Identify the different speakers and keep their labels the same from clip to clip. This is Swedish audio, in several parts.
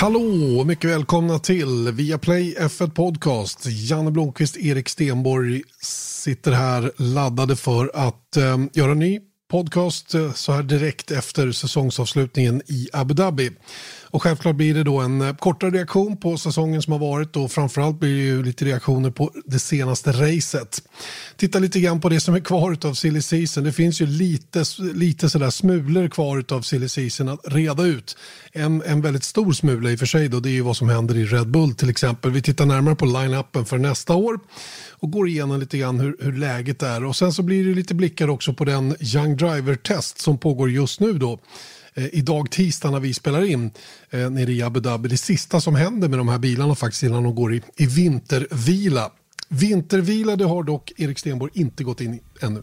Speaker 1: Hallå, mycket välkomna till Viaplay F1 Podcast. Janne Blomqvist, Erik Stenborg sitter här laddade för att eh, göra en ny podcast eh, så här direkt efter säsongsavslutningen i Abu Dhabi. Och självklart blir det då en eh, kortare reaktion på säsongen som har varit och framförallt blir det ju lite reaktioner på det senaste racet. Titta lite grann på det som är kvar av silly season. Det finns ju lite, lite sådär smulor kvar av silly season att reda ut. En, en väldigt stor smula i och för sig då, det är ju vad som händer i Red Bull till exempel. Vi tittar närmare på line-upen för nästa år och går igenom lite grann hur, hur läget är. Och sen så blir det lite blickar också på den Young Driver-test som pågår just nu då idag tisdag när vi spelar in eh, nere i Abu Dhabi. Det sista som händer med de här bilarna faktiskt innan de går i, i vintervila. Vintervila det har dock Erik Stenborg inte gått in i ännu.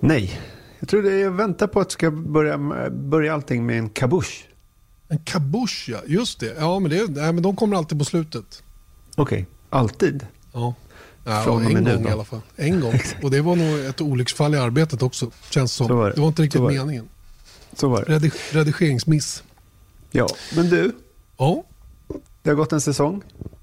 Speaker 2: Nej, jag tror det jag väntar på att ska börja, börja allting med en kabush.
Speaker 1: En kabush ja, just det. Ja men, det, nej, men de kommer alltid på slutet.
Speaker 2: Okej, okay. alltid?
Speaker 1: Ja. Ja, Från en gång i alla fall. En gång. Och det var nog ett olycksfall i arbetet också. Känns som. Det. det. var inte riktigt meningen.
Speaker 2: Så var det.
Speaker 1: Redig redigeringsmiss.
Speaker 2: Ja, men du.
Speaker 1: Ja.
Speaker 2: Det har gått en säsong.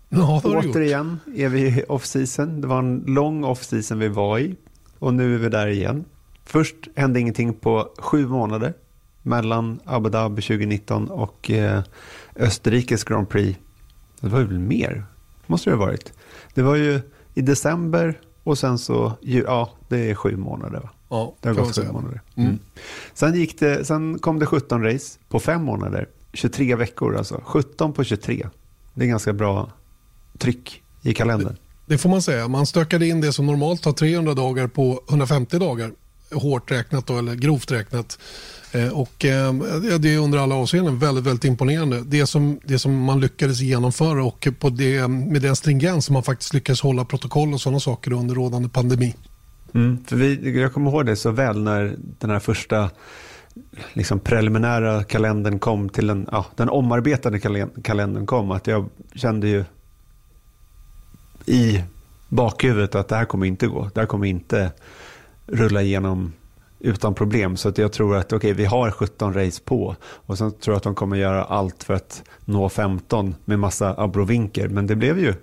Speaker 1: Ja, det har
Speaker 2: Återigen
Speaker 1: gjort.
Speaker 2: är vi i off-season. Det var en lång off-season vi var i. Och nu är vi där igen. Först hände ingenting på sju månader. Mellan Abu Dhabi 2019 och eh, Österrikes Grand Prix. Det var väl mer? Måste det ha varit. Det var ju i december och sen så, ja det är sju månader va?
Speaker 1: Ja,
Speaker 2: det har gått sju månader. Mm. Mm. Sen, gick det, sen kom det 17 race på fem månader. 23 veckor alltså. 17 på 23. Det är ganska bra tryck i kalendern.
Speaker 1: Det, det får man säga. Man stökade in det som normalt tar 300 dagar på 150 dagar. Hårt räknat då, eller grovt räknat. Eh, och eh, det är under alla avseenden väldigt, väldigt imponerande. Det som, det som man lyckades genomföra och på det, med den stringens som man faktiskt lyckades hålla protokoll och sådana saker under rådande pandemi.
Speaker 2: Mm, för vi, jag kommer ihåg det så väl när den här första liksom preliminära kalendern kom till den, ja, den omarbetade kalendern kom. Att jag kände ju i bakhuvudet att det här kommer inte gå. Det här kommer inte rulla igenom utan problem. Så att jag tror att okay, vi har 17 race på och sen tror jag att de kommer göra allt för att nå 15 med massa abrovinker. Men det blev ju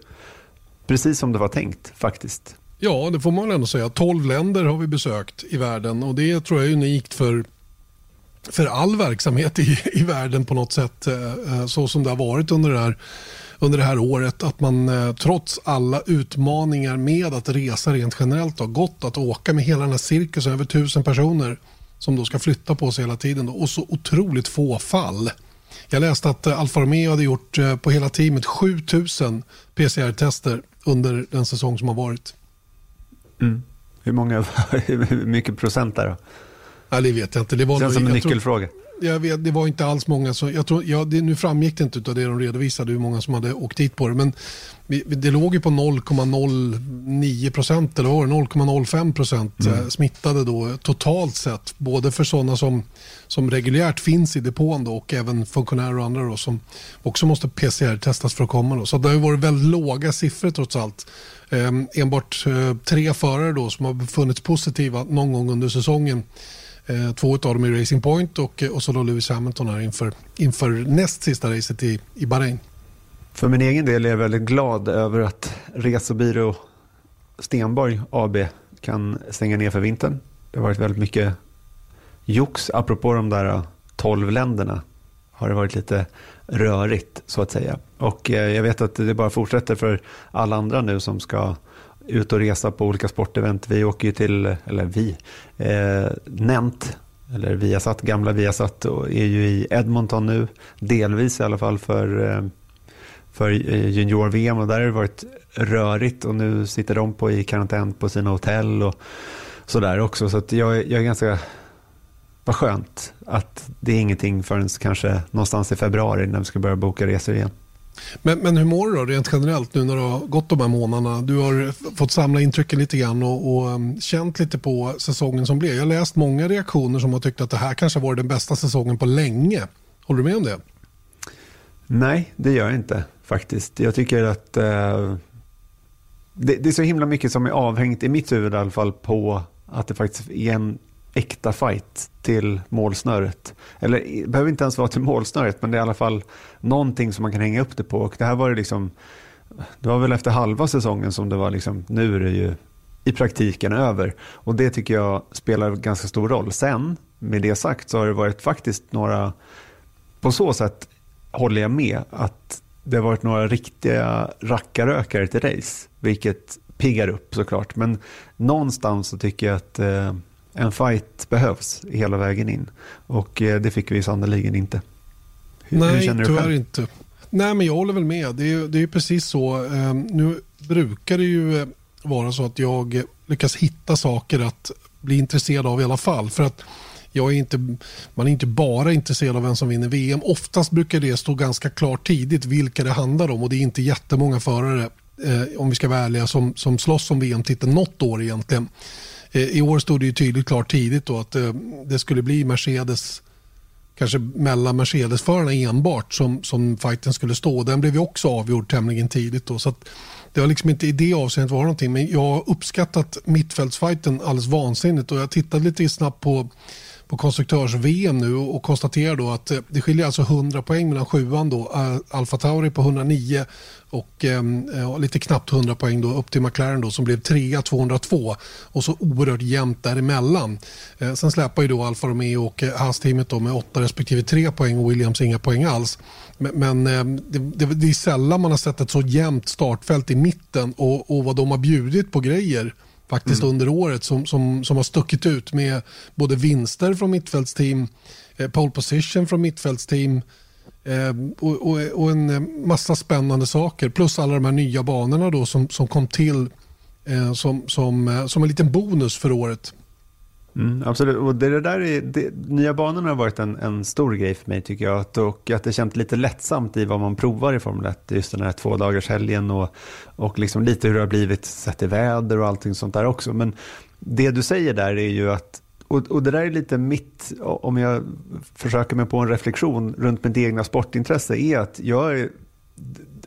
Speaker 2: precis som det var tänkt faktiskt.
Speaker 1: Ja, det får man ändå säga. 12 länder har vi besökt i världen och det tror jag är unikt för för all verksamhet i, i världen på något sätt eh, eh, så som det har varit under det här under det här året att man eh, trots alla utmaningar med att resa rent generellt har gått att åka med hela den här cirkusen, över tusen personer som då ska flytta på sig hela tiden då, och så otroligt få fall. Jag läste att Alfa Romeo hade gjort på hela teamet 7000 PCR-tester under den säsong som har varit.
Speaker 2: Mm. Hur många, hur mycket procent där då?
Speaker 1: Ja, det vet jag inte. Det var
Speaker 2: Känns nog, som en nyckelfråga.
Speaker 1: Tror, jag vet, det var inte alls många som, jag tror, ja, det, nu framgick det inte av det de redovisade hur många som hade åkt dit på det. Men vi, det låg ju på 0,09 procent eller 0,05 procent mm. Eh, smittade då totalt sett. Både för sådana som, som reguljärt finns i depån då, och även funktionärer och andra då, som också måste PCR-testas för att komma. Då. Så det har varit väldigt låga siffror trots allt. Eh, enbart eh, tre förare då som har befunnits positiva någon gång under säsongen. Eh, två av dem i Racing Point och, eh, och så då Lewis Hamilton här inför, inför näst sista racet i, i Bahrain.
Speaker 2: För min egen del är jag väldigt glad över att Resebyrå Stenborg AB kan stänga ner för vintern. Det har varit väldigt mycket jox. Apropå de där 12 länderna har det varit lite rörigt så att säga. Och eh, jag vet att det bara fortsätter för alla andra nu som ska ut och resa på olika sportevent. Vi åker ju till, eller vi, eh, Nent, eller Viasat, gamla Viasat, och är ju i Edmonton nu, delvis i alla fall för, eh, för eh, junior-VM och där har det varit rörigt och nu sitter de på i karantän på sina hotell och sådär också. Så att jag, jag är ganska, vad skönt att det är ingenting förrän kanske någonstans i februari när vi ska börja boka resor igen.
Speaker 1: Men, men hur mår du då rent generellt nu när det har gått de här månaderna? Du har fått samla intrycken lite grann och, och um, känt lite på säsongen som blev. Jag har läst många reaktioner som har tyckt att det här kanske var den bästa säsongen på länge. Håller du med om det?
Speaker 2: Nej, det gör jag inte faktiskt. Jag tycker att eh, det, det, är så himla mycket som är avhängt, i mitt huvud i alla fall, på att det faktiskt är en äkta fight till målsnöret. Eller det behöver inte ens vara till målsnöret, men det är i alla fall någonting som man kan hänga upp det på. Och det här var det liksom, det var väl efter halva säsongen som det var liksom, nu är det ju i praktiken över. Och det tycker jag spelar ganska stor roll. Sen, med det sagt, så har det varit faktiskt några, på så sätt håller jag med, att det har varit några riktiga rackarökare till race, vilket piggar upp såklart. Men någonstans så tycker jag att eh, en fight behövs hela vägen in. Och eh, det fick vi sannerligen inte.
Speaker 1: Hur, Nej, hur känner du tyvärr inte. Nej, men jag håller väl med. Det är, det är precis så. Eh, nu brukar det ju eh, vara så att jag lyckas hitta saker att bli intresserad av i alla fall. För att jag är inte, man är inte bara intresserad av vem som vinner VM. Oftast brukar det stå ganska klart tidigt vilka det handlar om och det är inte jättemånga förare, eh, om vi ska vara ärliga, som, som slåss om VM-titeln något år egentligen. Eh, I år stod det ju tydligt klart tidigt då att eh, det skulle bli Mercedes kanske mellan Mercedes-förarna enbart som, som fighten skulle stå. Den blev ju också avgjord tämligen tidigt. Då, så det har liksom inte i det avseendet varit någonting. Men jag har uppskattat mittfältsfighten alldeles vansinnigt och jag tittade lite snabbt på på konstruktörs-VM nu och konstaterar då att eh, det skiljer alltså 100 poäng mellan sjuan då, eh, Alfa Tauri på 109 och ehm, eh, lite knappt 100 poäng då upp till McLaren då som blev trea 202 och så oerhört jämnt däremellan. Eh, sen släpar ju då Alfa Romeo och eh, Haas-teamet med 8 respektive 3 poäng och Williams inga poäng alls. Men, men ehm, det, det, det, är sällan man har sett ett så jämnt startfält i mitten och, och vad de har bjudit på grejer faktiskt mm. under året som, som, som har stuckit ut med både vinster från mittfältsteam, eh, pole position från mittfältsteam eh, och, och, och, en massa spännande saker. Plus alla de här nya banorna då som, som kom till eh, som, som, eh, som en liten bonus för året.
Speaker 2: Mm, absolut, och det, det där är, det, nya banorna har varit en, en stor grej för mig tycker jag. Att, och att det känns lite lättsamt i vad man provar i Formel 1. Just den här två dagars helgen och, och liksom lite hur det har blivit sett i väder och allting sånt där också. Men det du säger där är ju att och, och det där är lite mitt, om jag försöker mig på en reflektion runt mitt egna sportintresse, är att jag är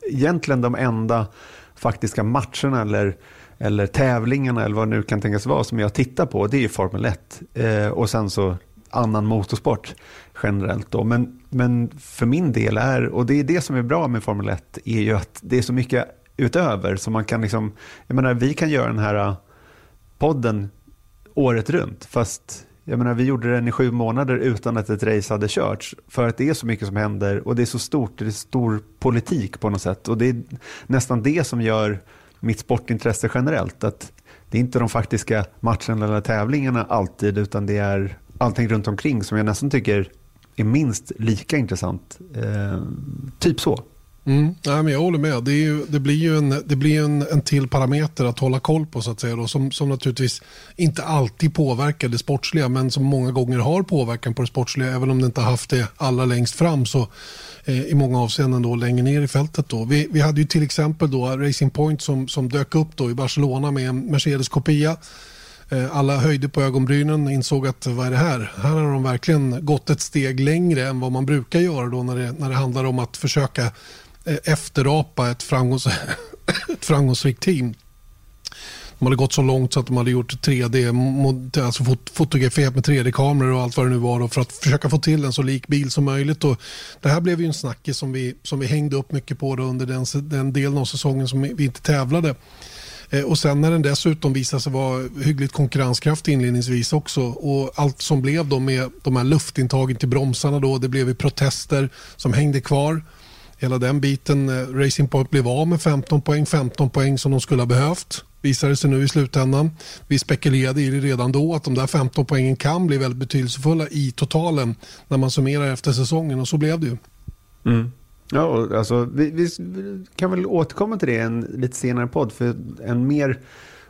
Speaker 2: egentligen de enda faktiska matcherna eller eller tävlingarna eller vad det nu kan tänkas vara som jag tittar på, det är ju Formel 1 eh, och sen så annan motorsport generellt då. Men, men för min del är, och det är det som är bra med Formel 1, är ju att det är så mycket utöver så man kan liksom, jag menar vi kan göra den här äh, podden året runt fast jag menar, vi gjorde den i sju månader utan att ett race hade körts. För att det är så mycket som händer och det är så stort, det är stor politik på något sätt. Och det är nästan det som gör mitt sportintresse generellt. Att det är inte de faktiska matcherna eller tävlingarna alltid utan det är allting runt omkring som jag nästan tycker är minst lika intressant. Eh, typ så.
Speaker 1: Mm. Nej, men jag håller med. Det, ju, det blir ju en, det blir en, en till parameter att hålla koll på så att säga. Då, som, som naturligtvis inte alltid påverkar det sportsliga men som många gånger har påverkan på det sportsliga. Även om det inte har haft det allra längst fram så Eh, i många avseenden då, längre ner i fältet. Då. Vi, vi hade ju till exempel då Racing Point som, som dök upp då i Barcelona med en Mercedes-kopia. Eh, alla höjde på ögonbrynen och insåg att vad är det här? Här har de verkligen gått ett steg längre än vad man brukar göra då när det, när det handlar om att försöka eh, efterapa ett, framgångs ett framgångsrikt team. De hade gått så långt så att de hade gjort 3D, alltså fot fotograferat med 3D-kameror och allt vad det nu var för att försöka få till en så lik bil som möjligt. Och det här blev ju en snackis som vi, som vi hängde upp mycket på under den, den delen av säsongen som vi inte tävlade. Eh, och sen när den dessutom visade sig vara hyggligt konkurrenskraftig inledningsvis också och allt som blev då med de här luftintagen till bromsarna då, det blev ju protester som hängde kvar hela den biten. Eh, Racing Point blev av med 15 poäng, 15 poäng som de skulle ha behövt. Visade sig nu i slutändan. Vi spekulerade i det redan då att de där 15 poängen kan bli väldigt betydelsefulla i totalen när man summerar efter säsongen och så blev det ju.
Speaker 2: Mm. Ja, alltså, vi, vi, kan väl återkomma till det i en lite senare podd för en mer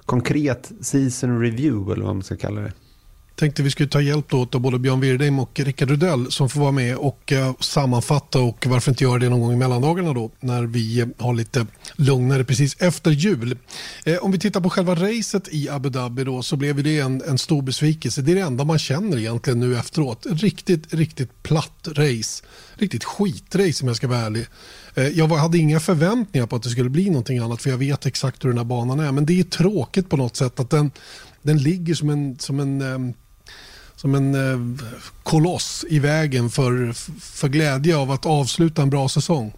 Speaker 2: konkret season review eller vad man ska kalla det
Speaker 1: tänkte vi skulle ta hjälp åt av både Björn Wirdheim och Rickard Rudell som får vara med och eh, sammanfatta och varför inte göra det någon gång i mellandagarna då när vi eh, har lite lugnare precis efter jul. Eh, om vi tittar på själva racet i Abu Dhabi då så blev det en, en stor besvikelse. Det är det enda man känner egentligen nu efteråt. Riktigt, riktigt platt race. Riktigt skitrace om jag ska vara ärlig. Jag hade inga förväntningar på att det skulle bli någonting annat för jag vet exakt hur den här banan är men det är tråkigt på något sätt att den, den ligger som en, som en ehm, som en eh, koloss i vägen för, för glädje av att avsluta en bra säsong.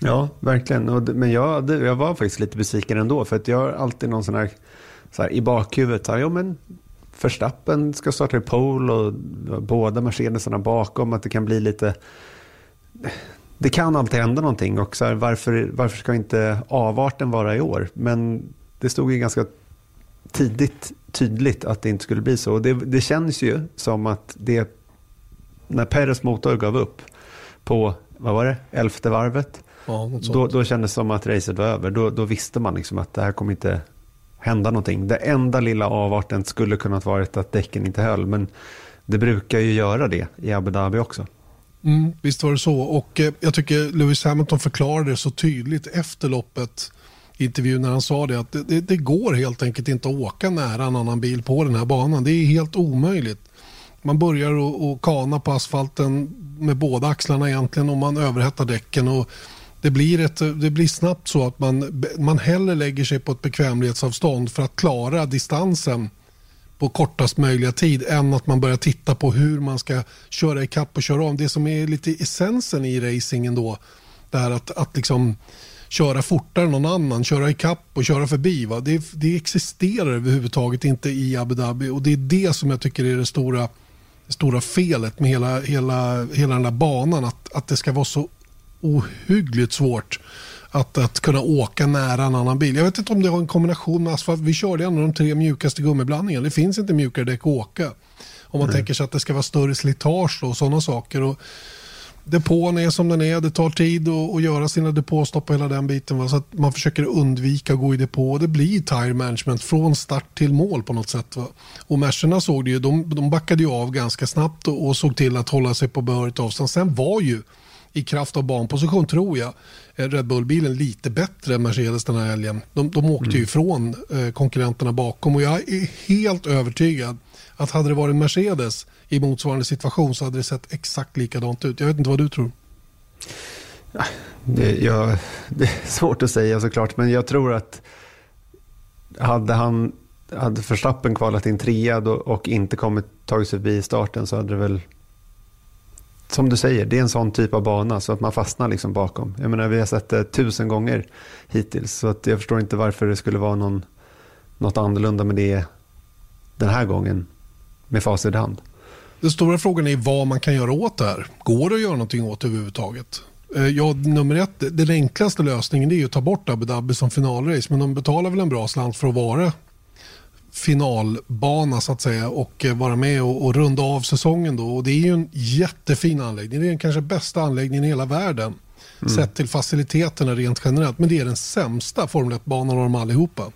Speaker 2: Ja, verkligen. Men jag, jag var faktiskt lite besviken ändå. För att jag har alltid någon sån här, så här i bakhuvudet. Här, ja, men Förstappen ska starta i pole och båda Mercedesarna bakom. Att det kan bli lite... Det kan alltid hända någonting. Och så här, varför, varför ska inte avarten vara i år? Men det stod ju ganska tidigt tydligt att det inte skulle bli så. Och det, det känns ju som att det, när Peres motor gav upp på, vad var det, elfte varvet. Ja, då, då kändes det som att racet var över. Då, då visste man liksom att det här kommer inte hända någonting. Det enda lilla avarten skulle kunnat vara att däcken inte höll. Men det brukar ju göra det i Abu Dhabi också.
Speaker 1: Mm, visst var det så. Och eh, jag tycker Lewis Hamilton förklarade så tydligt efter loppet intervju intervjun när han sa det att det, det, det, går helt enkelt inte att åka nära en annan bil på den här banan. Det är helt omöjligt. Man börjar att kana på asfalten med båda axlarna egentligen och man överhettar däcken. Och det, blir ett, det blir snabbt så att man, man hellre lägger sig på ett bekvämlighetsavstånd för att klara distansen på kortast möjliga tid än att man börjar titta på hur man ska köra ikapp och köra om. Det som är lite essensen i racingen då, det här att, att liksom köra fortare än någon annan, köra ikapp och köra förbi. Va? Det, det existerar överhuvudtaget inte i Abu Dhabi och det är det som jag tycker är det stora, det stora felet med hela, hela, hela den där banan. Att, att det ska vara så ohyggligt svårt att, att kunna åka nära en annan bil. Jag vet inte om det har en kombination med asfalt. Vi körde en av de tre mjukaste gummiblandningarna. Det finns inte mjukare däck att åka. Om man mm. tänker sig att det ska vara större slitage och sådana saker. Och depån är som den är. Det tar tid att, att göra sina depåstopp och hela den biten. Va? Så att man försöker undvika att gå i depå. Det blir tire management från start till mål på något sätt. Va? Och Mercerna såg det ju. De, de backade ju av ganska snabbt och, och såg till att hålla sig på behörigt avstånd. Sen var ju i kraft av banposition tror jag Red Bull-bilen lite bättre än Mercedes den här helgen. De, de åkte mm. ju ifrån eh, konkurrenterna bakom och jag är helt övertygad att hade det varit Mercedes i motsvarande situation så hade det sett exakt likadant ut. Jag vet inte vad du tror.
Speaker 2: Det, jag, det är svårt att säga såklart, men jag tror att hade han hade Verstappen kvalat in trea och inte kommit tagit sig förbi starten så hade det väl som du säger, det är en sån typ av bana så att man fastnar liksom bakom. Jag menar, vi har sett det tusen gånger hittills så att jag förstår inte varför det skulle vara någon, något annorlunda med det den här gången med facit i hand.
Speaker 1: Den stora frågan är vad man kan göra åt det här. Går det att göra någonting åt det överhuvudtaget? Eh, ja, nummer ett, den enklaste lösningen är att ta bort Abu Dhabi som finalrace men de betalar väl en bra slant för att vara finalbana så att säga och eh, vara med och, och runda av säsongen då. Och det är ju en jättefin anläggning. Det är den kanske bästa anläggningen i hela världen mm. sett till faciliteterna rent generellt. Men det är den sämsta Formel 1-banan av dem allihopa.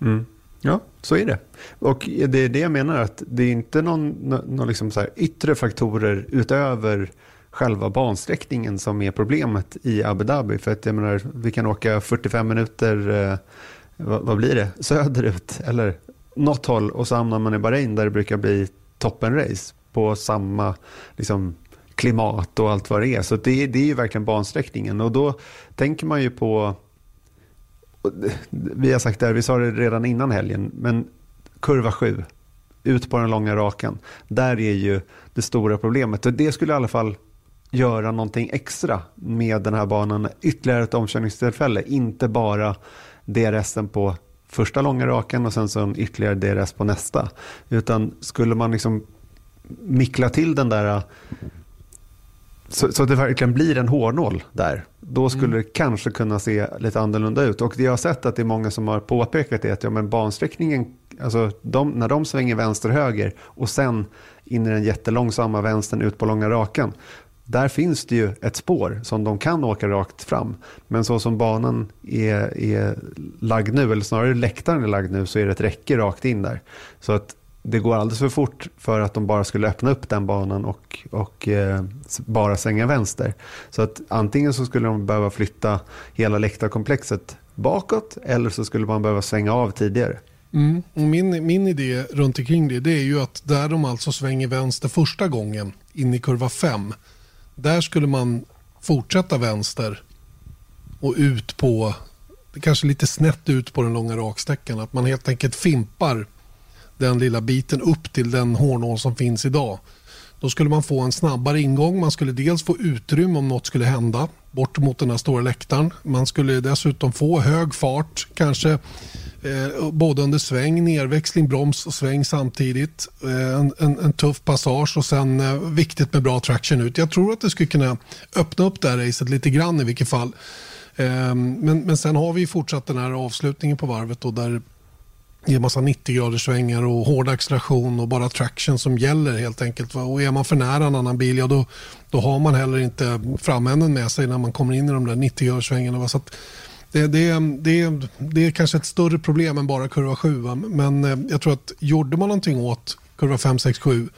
Speaker 2: Mm. Ja, så är det. Och det är det jag menar att det är inte någon, någon liksom så yttre faktorer utöver själva bansträckningen som är problemet i Abu Dhabi. För att jag menar, vi kan åka 45 minuter, eh, vad, vad, blir det, söderut eller något håll och så hamnar man i Bahrain där det brukar bli toppenrace på samma liksom, klimat och allt vad det är. Så det, det är ju verkligen bansträckningen och då tänker man ju på vi har sagt det, här, vi sa det redan innan helgen, men kurva 7, ut på den långa rakan, där är ju det stora problemet. Och det skulle i alla fall göra någonting extra med den här banan, ytterligare ett omkörningstillfälle, inte bara DRSen på första långa rakan och sen så ytterligare DRS på nästa. Utan skulle man liksom mickla till den där så, så att det verkligen blir en hårnål där. Då skulle mm. det kanske kunna se lite annorlunda ut. Och det jag har sett att det är många som har påpekat är att ja, men bansträckningen, alltså de, när de svänger vänster-höger och sen in i den jättelångsamma vänstern ut på långa rakan. Där finns det ju ett spår som de kan åka rakt fram. Men så som banan är, är lagd nu, eller snarare läktaren är lagd nu, så är det ett räcke rakt in där. Så att det går alldeles för fort för att de bara skulle öppna upp den banan och, och eh, bara svänga vänster. Så att antingen så skulle de behöva flytta hela läktarkomplexet bakåt eller så skulle man behöva svänga av tidigare.
Speaker 1: Mm. Min, min idé runt omkring det, det är ju att där de alltså svänger vänster första gången in i kurva 5 där skulle man fortsätta vänster och ut på, kanske lite snett ut på den långa raksträckan. Att man helt enkelt fimpar den lilla biten upp till den hårnål som finns idag. Då skulle man få en snabbare ingång. Man skulle dels få utrymme om något skulle hända bort mot den här stora läktaren. Man skulle dessutom få hög fart, kanske eh, både under sväng, nerväxling, broms och sväng samtidigt. Eh, en, en, en, tuff passage och sen eh, viktigt med bra traction ut. Jag tror att det skulle kunna öppna upp det här racet lite grann i vilket fall. Eh, men, men sen har vi fortsatt den här avslutningen på varvet då, där det är massa 90 graders svängar och hård acceleration och bara traction som gäller helt enkelt. Och är man för nära en annan bil, ja då, då har man heller inte framänden med sig när man kommer in i de där 90 graders svängarna. Så det, det, det, det är kanske ett större problem än bara kurva 7. Men eh, jag tror att gjorde man någonting åt kurva 5, 6, 7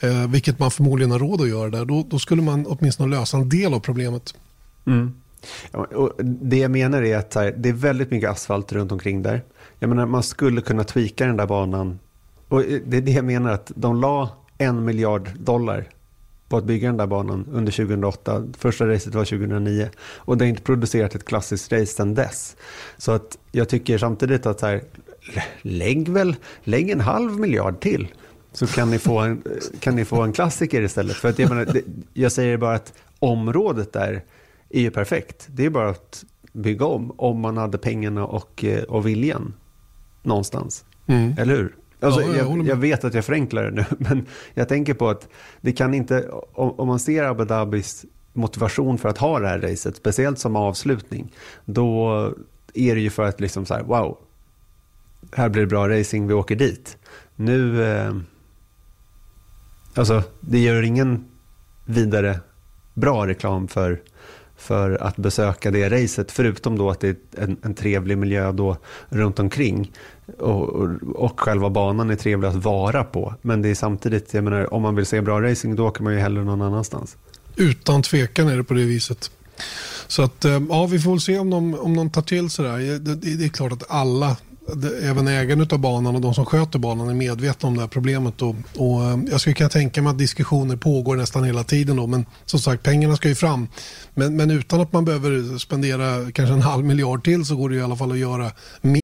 Speaker 1: eh, vilket man förmodligen har råd att göra där, då, då skulle man åtminstone lösa en del av problemet.
Speaker 2: Mm. Och det jag menar är att det är väldigt mycket asfalt runt omkring där. Jag menar, man skulle kunna tweaka den där banan. Och eh, det är det jag menar, att de la en miljard dollar på att bygga den där banan under 2008. Första racet var 2009. Och det har inte producerat ett klassiskt race sedan dess. Så att jag tycker samtidigt att så här, lägg väl, lägg en halv miljard till. Så kan ni få en, eh, kan ni få en klassiker istället. För att jag, menar, jag säger bara att området där är ju perfekt. Det är bara att bygga om, om man hade pengarna och, eh, och viljan någonstans. Mm. Eller hur? Alltså, ja, jag, jag, jag, vet att jag förenklar det nu, men jag tänker på att det kan inte, om, om man ser Abu Dhabis motivation för att ha det här racet, speciellt som avslutning, då är det ju för att liksom så här, wow, här blir det bra racing, vi åker dit. Nu, eh, alltså det gör ingen vidare bra reklam för för att besöka det racet. Förutom då att det är en, en trevlig miljö då runt omkring. Och, och, och, själva banan är trevlig att vara på. Men det är samtidigt, jag menar, om man vill se bra racing då åker man ju hellre någon annanstans.
Speaker 1: Utan tvekan är det på det viset. Så att, eh, ja, vi får väl se om de, om de tar till sig det, det, det är klart att alla även ägaren av banan och de som sköter banan är medvetna om det här problemet. Och, och eh, jag skulle kunna tänka mig att diskussioner pågår nästan hela tiden. Då, men som sagt, pengarna ska ju fram. Men, men utan att man behöver spendera kanske en halv miljard till så går det i alla fall att göra mer.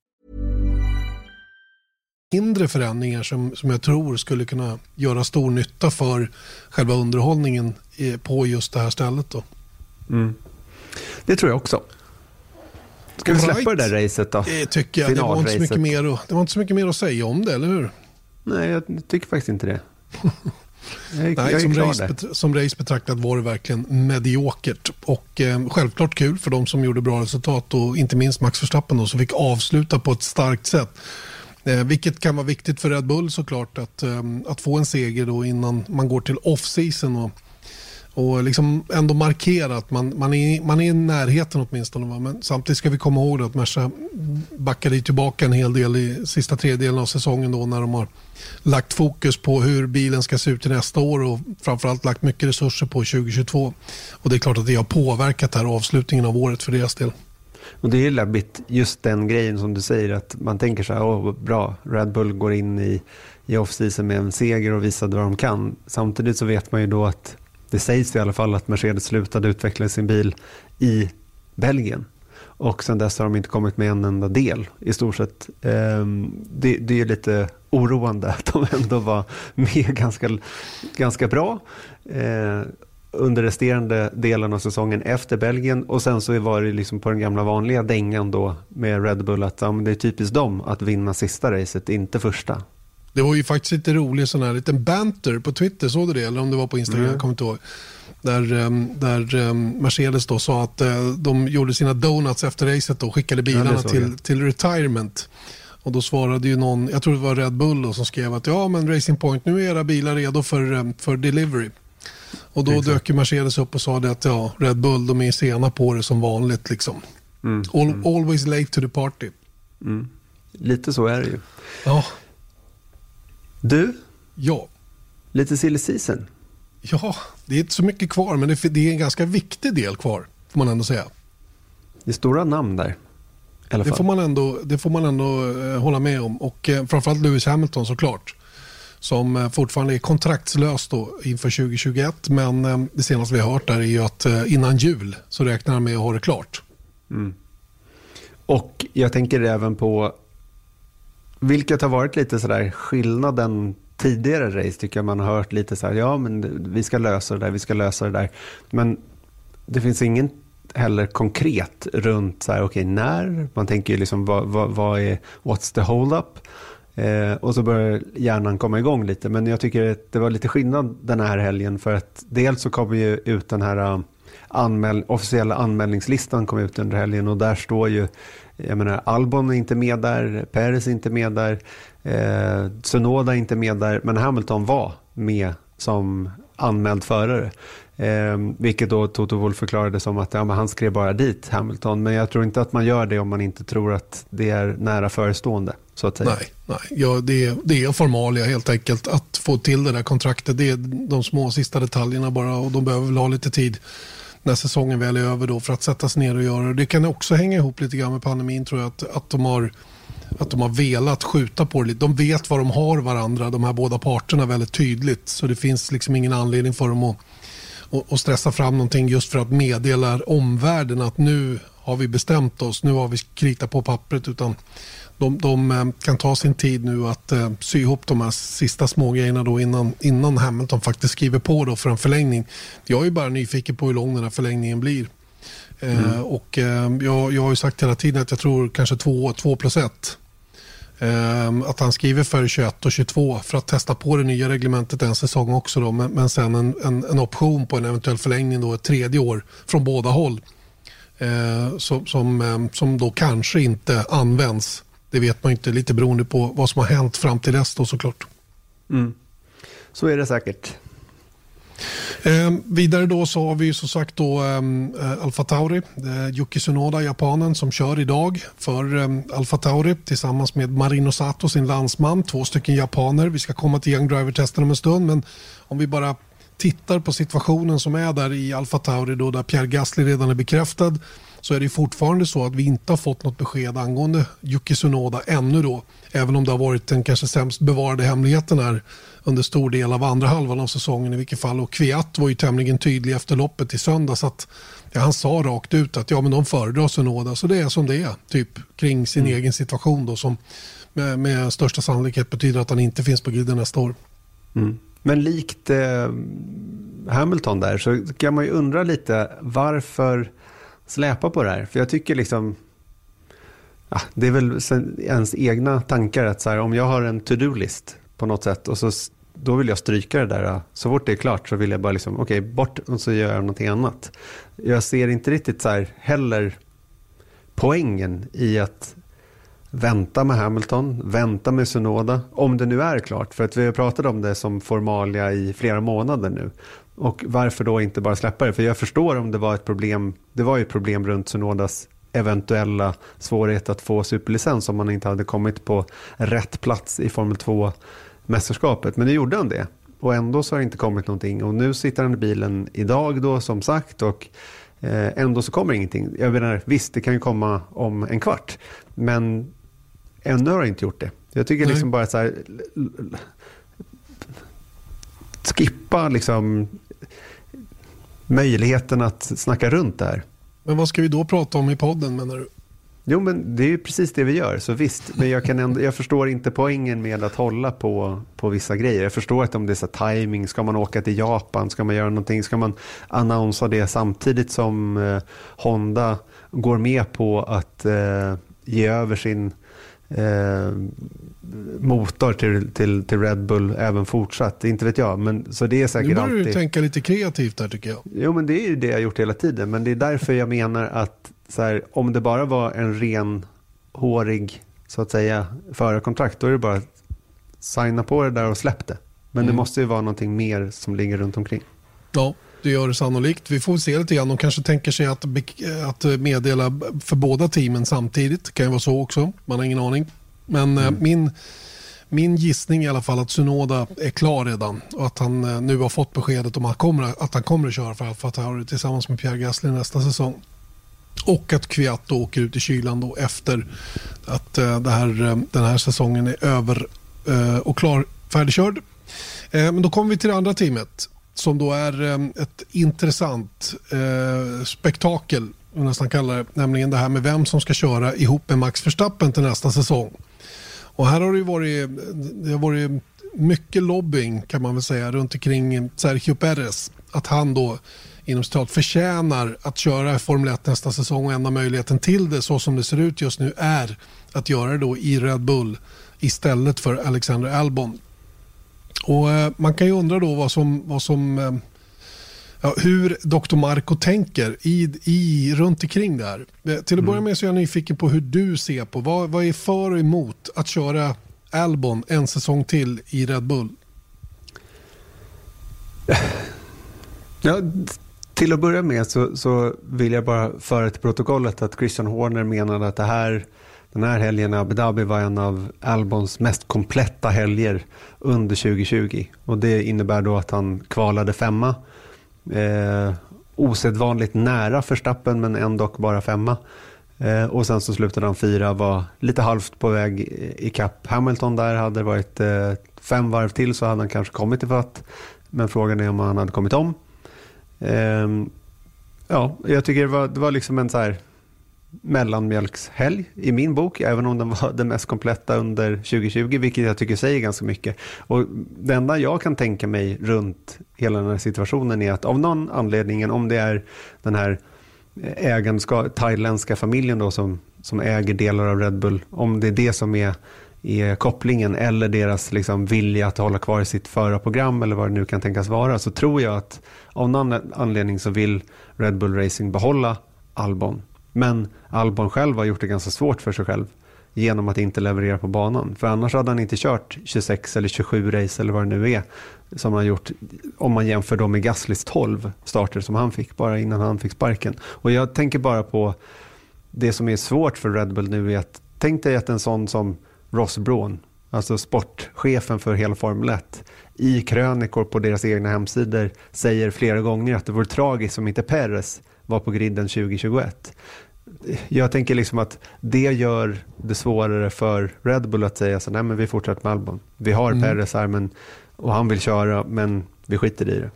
Speaker 1: Mindre förändringar som, som jag tror skulle kunna göra stor nytta för själva underhållningen på just det här stället. Då.
Speaker 2: Mm. Det tror jag också. Ska vi släppa right. det där racet då?
Speaker 1: Det tycker jag. Det var, inte så mycket mer att, det var inte så mycket mer att säga om det, eller hur?
Speaker 2: Nej, jag tycker faktiskt inte det.
Speaker 1: Jag, Nej, jag som, race bet, som race betraktat var det verkligen mediokert. Och eh, självklart kul för de som gjorde bra resultat och inte minst Max Verstappen då, som fick avsluta på ett starkt sätt. Eh, vilket kan vara viktigt för Red Bull såklart att, eh, att få en seger då innan man går till off-season. Och, och liksom ändå markera att man, man, är, man är i närheten åtminstone. Va? Men samtidigt ska vi komma ihåg att Merca backade tillbaka en hel del i sista tredjedelen av säsongen då när de har lagt fokus på hur bilen ska se ut till nästa år och framförallt lagt mycket resurser på 2022. Och det är klart att det har påverkat här avslutningen av året för deras del.
Speaker 2: Och det är ju läbbigt, just den grejen som du säger, att man tänker så här, åh bra, Red Bull går in i, i off-season med en seger och visade vad de kan. Samtidigt så vet man ju då att det sägs i alla fall att Mercedes slutade utveckla sin bil i Belgien. Och sen dess har de inte kommit med en enda del i stort sett. Ehm, det, det är lite oroande att de ändå var med ganska, ganska bra. Ehm, under resterande delen av säsongen efter Belgien och sen så var det liksom på den gamla vanliga dängan då med Red Bull att ja, det är typiskt dem att vinna sista racet, inte första.
Speaker 1: Det var ju faktiskt lite rolig sån här liten banter på Twitter, såg du det? Eller om det var på Instagram, mm. jag kommer inte ihåg. Där, ehm, där ehm, Mercedes då sa att eh, de gjorde sina donuts efter racet och skickade bilarna ja, till, till retirement. Och då svarade ju någon, jag tror det var Red Bull då, som skrev att ja men Racing Point nu är era bilar redo för, ehm, för delivery. Och då Exakt. dök Mercedes upp och sa det att ja, Red Bull de är sena på det som vanligt. Liksom. Mm. All, mm. Always late to the party.
Speaker 2: Mm. Lite så är det ju.
Speaker 1: Ja.
Speaker 2: Du,
Speaker 1: Ja,
Speaker 2: lite silly season.
Speaker 1: ja, det är inte så mycket kvar men det är, en ganska viktig del kvar får man ändå säga.
Speaker 2: Det är stora namn där.
Speaker 1: Det får man ändå, det får man ändå eh, hålla med om. Och eh, framförallt Lewis Hamilton såklart. Som eh, fortfarande är kontraktslös då inför 2021. Men eh, det senaste vi har hört där är ju att eh, innan jul så räknar han med att ha det klart. Mm.
Speaker 2: Och jag tänker även på vilket har varit lite sådär skillnaden tidigare race tycker jag man har hört lite så här, ja men vi ska lösa det där, vi ska lösa det där. Men det finns ingen heller konkret runt så här, okej när, man tänker ju liksom vad, vad, vad är, what's the hold up? Eh, och så börjar hjärnan komma igång lite. Men jag tycker att det var lite skillnad den här helgen för att dels så kom ju ut den här um, anmäl officiella anmälningslistan kom ut under helgen och där står ju, jag menar Albon är inte med där, Perez är inte med där, eh, är inte med där, men Hamilton var med som anmäld förare. Eh, vilket då Toto Wolff förklarade som att ja, men han skrev bara dit Hamilton. Men jag tror inte att man gör det om man inte tror att det är nära förestående. Så att säga.
Speaker 1: Nej, nej. Ja, det, är, det är formalia helt enkelt att få till det där kontraktet. Det är de små sista detaljerna bara och de behöver väl ha lite tid när säsongen väl är över då för att sätta sig ner och göra det. Det kan också hänga ihop lite grann med pandemin tror jag att, att de har att de har velat skjuta på det lite. De vet vad de har varandra, de här båda parterna väldigt tydligt. Så det finns liksom ingen anledning för dem att, att, att stressa fram någonting just för att meddela omvärlden att nu har vi bestämt oss, nu har vi kritat på pappret. Utan de, de eh, kan ta sin tid nu att eh, sy ihop de här sista små grejerna då innan, innan Hamilton faktiskt skriver på då för en förlängning. Jag är bara nyfiken på hur lång den här förlängningen blir. Eh, och eh, jag, jag har ju sagt hela tiden att jag tror kanske två, två plus ett. Ehm, att han skriver för 21 och 22 för att testa på det nya reglementet en säsong också då, men, men sen en, en, en option på en eventuell förlängning då ett tredje år från båda håll. Eh, som, som, som då kanske inte används. Det vet man inte, lite beroende på vad som har hänt fram till dess då såklart.
Speaker 2: Mm. Så är det säkert.
Speaker 1: Eh, vidare då så har vi ju som sagt då ehm, eh, Alfa Tauri, eh, Yuki Tsunoda, japanen som kör idag för eh, Alfa Tauri tillsammans med Marino Sato, sin landsman, två stycken japaner. Vi ska komma till Young Driver-testen om en stund, men om vi bara tittar på situationen som är där i Alfa Tauri då där Pierre Gasly redan är bekräftad så är det fortfarande så att vi inte har fått något besked angående Yuki Tsunoda ännu då. Även om det har varit den kanske sämst bevarade hemligheten här under stor del av andra halvan av säsongen i vilket fall. Och Kviat var ju tämligen tydlig efter loppet i söndags att ja, han sa rakt ut att ja men de föredrar Tsunoda så det är som det är. Typ kring sin egen situation då som med, med största sannolikhet betyder att han inte finns på griden nästa år.
Speaker 2: Mm. Men likt eh, Hamilton där så kan man ju undra lite varför släpa på det här. För jag tycker liksom, ja, det är väl ens egna tankar att så här, om jag har en to-do-list på något sätt och så då vill jag stryka det där. Eh, så fort det är klart så vill jag bara liksom, okej, okay, bort och så gör jag någonting annat. Jag ser inte riktigt så här heller poängen i att vänta med Hamilton, vänta med Sunoda, om det nu är klart. För att vi har pratat om det som formalia i flera månader nu. Och varför då inte bara släppa det? För jag förstår om det var ett problem, det var ju ett problem runt Sunodas eventuella svårighet att få superlicens om man inte hade kommit på rätt plats i Formel 2-mästerskapet. Men nu gjorde han det. Och ändå så har det inte kommit någonting. Och nu sitter han i bilen idag då som sagt. Och eh, ändå så kommer ingenting. Jag menar, visst det kan ju komma om en kvart. Men ännu har det inte gjort det. Jag tycker Nej. liksom bara så här. Skippa liksom möjligheten att snacka runt det här.
Speaker 1: Men vad ska vi då prata om i podden menar du?
Speaker 2: Jo, men det är ju precis det vi gör, så visst. Men jag, kan ändå, jag förstår inte poängen med att hålla på, på vissa grejer. Jag förstår att om det är så timing, ska man åka till Japan, ska man göra någonting, ska man annonsera det samtidigt som eh, Honda går med på att eh, ge över sin eh, motor till, till, till Red Bull även fortsatt. Inte vet jag, men så det är säkert.
Speaker 1: Nu börjar
Speaker 2: alltid...
Speaker 1: du tänka lite kreativt där tycker jag.
Speaker 2: Jo, men det är ju det jag gjort hela tiden. Men det är därför jag menar att så här, om det bara var en renhårig så att säga förarkontrakt, då är det bara att signa på det där och släpp det. Men mm. det måste ju vara någonting mer som ligger runt omkring.
Speaker 1: Ja, det gör det sannolikt. Vi får se lite grann. De kanske tänker sig att, att meddela för båda teamen samtidigt. Det kan ju vara så också. Man har ingen aning. Men mm. min, min gissning i alla fall att Sunoda är klar redan och att han eh, nu har fått beskedet om att han kommer att, han kommer att köra för Alfa Tauri tillsammans med Pierre Gasly nästa säsong. Och att Kviat åker ut i kylan då efter att uh, här, den här säsongen är över och klar, färdigkörd. men då kommer vi till det andra teamet som då är ehm, ett intressant eh, spektakel, nästan kallar det, nämligen det här med vem som ska köra ihop med Max Verstappen till nästa säsong. Och här har det varit, eh, det har varit mycket lobbying kan man väl säga runt omkring Sergio Perez. Att han då inom citat förtjänar att köra Formel 1 nästa säsong och enda möjligheten till det så som det ser ut just nu är att göra det då i Red Bull istället för Alexander Albon. Och eh, Man kan ju undra då vad som, vad som eh, ja, hur Dr. Marco tänker i, i, runt omkring det här. Eh, till att börja mm. med så är jag nyfiken på hur du ser på vad, vad är för och emot att köra Albon en säsong till i Red Bull?
Speaker 2: Ja, till att börja med så, så vill jag bara föra till protokollet att Christian Horner menade att det här, den här helgen i Abu Dhabi var en av Albons mest kompletta helger under 2020. Och det innebär då att han kvalade femma Eh, osedvanligt nära Förstappen men ändå bara femma. Eh, och sen så slutade han fyra, var lite halvt på väg i kapp Hamilton där. Hade det varit eh, fem varv till så hade han kanske kommit ifatt. Men frågan är om han hade kommit om. Eh, ja, jag tycker det var, det var liksom en så här mellanmjölkshelg i min bok, även om den var den mest kompletta under 2020, vilket jag tycker säger ganska mycket. Och det enda jag kan tänka mig runt hela den här situationen är att av någon anledning, om det är den här äganska, thailändska familjen då som, som äger delar av Red Bull, om det är det som är, är kopplingen eller deras liksom vilja att hålla kvar i sitt förarprogram eller vad det nu kan tänkas vara, så tror jag att av någon anledning så vill Red Bull Racing behålla Albon men Albon själv har gjort det ganska svårt för sig själv genom att inte leverera på banan. För annars hade han inte kört 26 eller 27 race eller vad det nu är som han gjort om man jämför dem med Gaslys 12 starter som han fick bara innan han fick sparken. Och jag tänker bara på det som är svårt för Red Bull nu är att tänk dig att en sån som Ross Braun, alltså sportchefen för hela Formel 1, i krönikor på deras egna hemsidor säger flera gånger att det vore tragiskt om inte Perez var på griden 2021. Jag tänker liksom att det gör det svårare för Red Bull att säga så nej men vi fortsätter med Albon. Vi har mm. Perez här men, och han vill köra men vi skiter i det.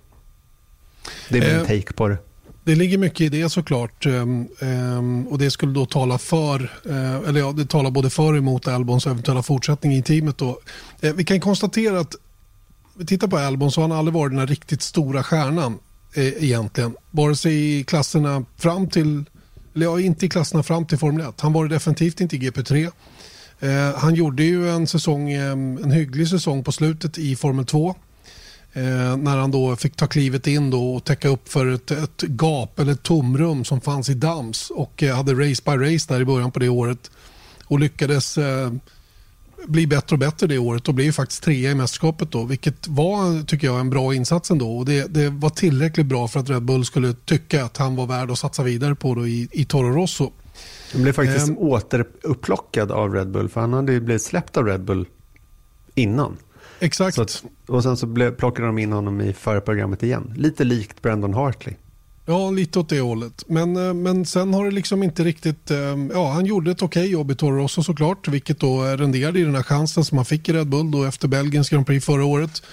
Speaker 2: Det är min eh, take på det.
Speaker 1: Det ligger mycket i det såklart. Um, um, och det skulle då tala för, uh, eller ja, det talar både för och emot Albons eventuella fortsättning i teamet. Då. Uh, vi kan konstatera att, vi tittar på Albon så har han aldrig varit den här riktigt stora stjärnan eh, egentligen. Vare sig i klasserna fram till, eller ja, inte i klasserna fram till Formel 1. Han var definitivt inte i GP3. Eh, han gjorde ju en säsong, eh, en hygglig säsong på slutet i Formel 2. Eh, när han då fick ta klivet in då och täcka upp för ett, ett gap eller ett tomrum som fanns i Dams och eh, hade race by race där i början på det året och lyckades eh, bli bättre och bättre det året och blev faktiskt trea i mästerskapet då, vilket var, tycker jag, en bra insats ändå. Och det, det var tillräckligt bra för att Red Bull skulle tycka att han var värd att satsa vidare på då i, i Toro Rosso.
Speaker 2: Han blev faktiskt um, återupplockad av Red Bull, för han hade ju blivit släppt av Red Bull innan.
Speaker 1: Exakt.
Speaker 2: Att, och sen så blev, plockade de in honom i förprogrammet igen. Lite likt Brandon Hartley.
Speaker 1: Ja, lite åt det hållet. Men, eh, men sen har det liksom inte riktigt... Eh, ja, han gjorde ett okej okay jobb i Toro Rosso såklart, vilket då renderade i den här chansen som han fick i Red Bull då efter Belgiens Grand Prix förra året.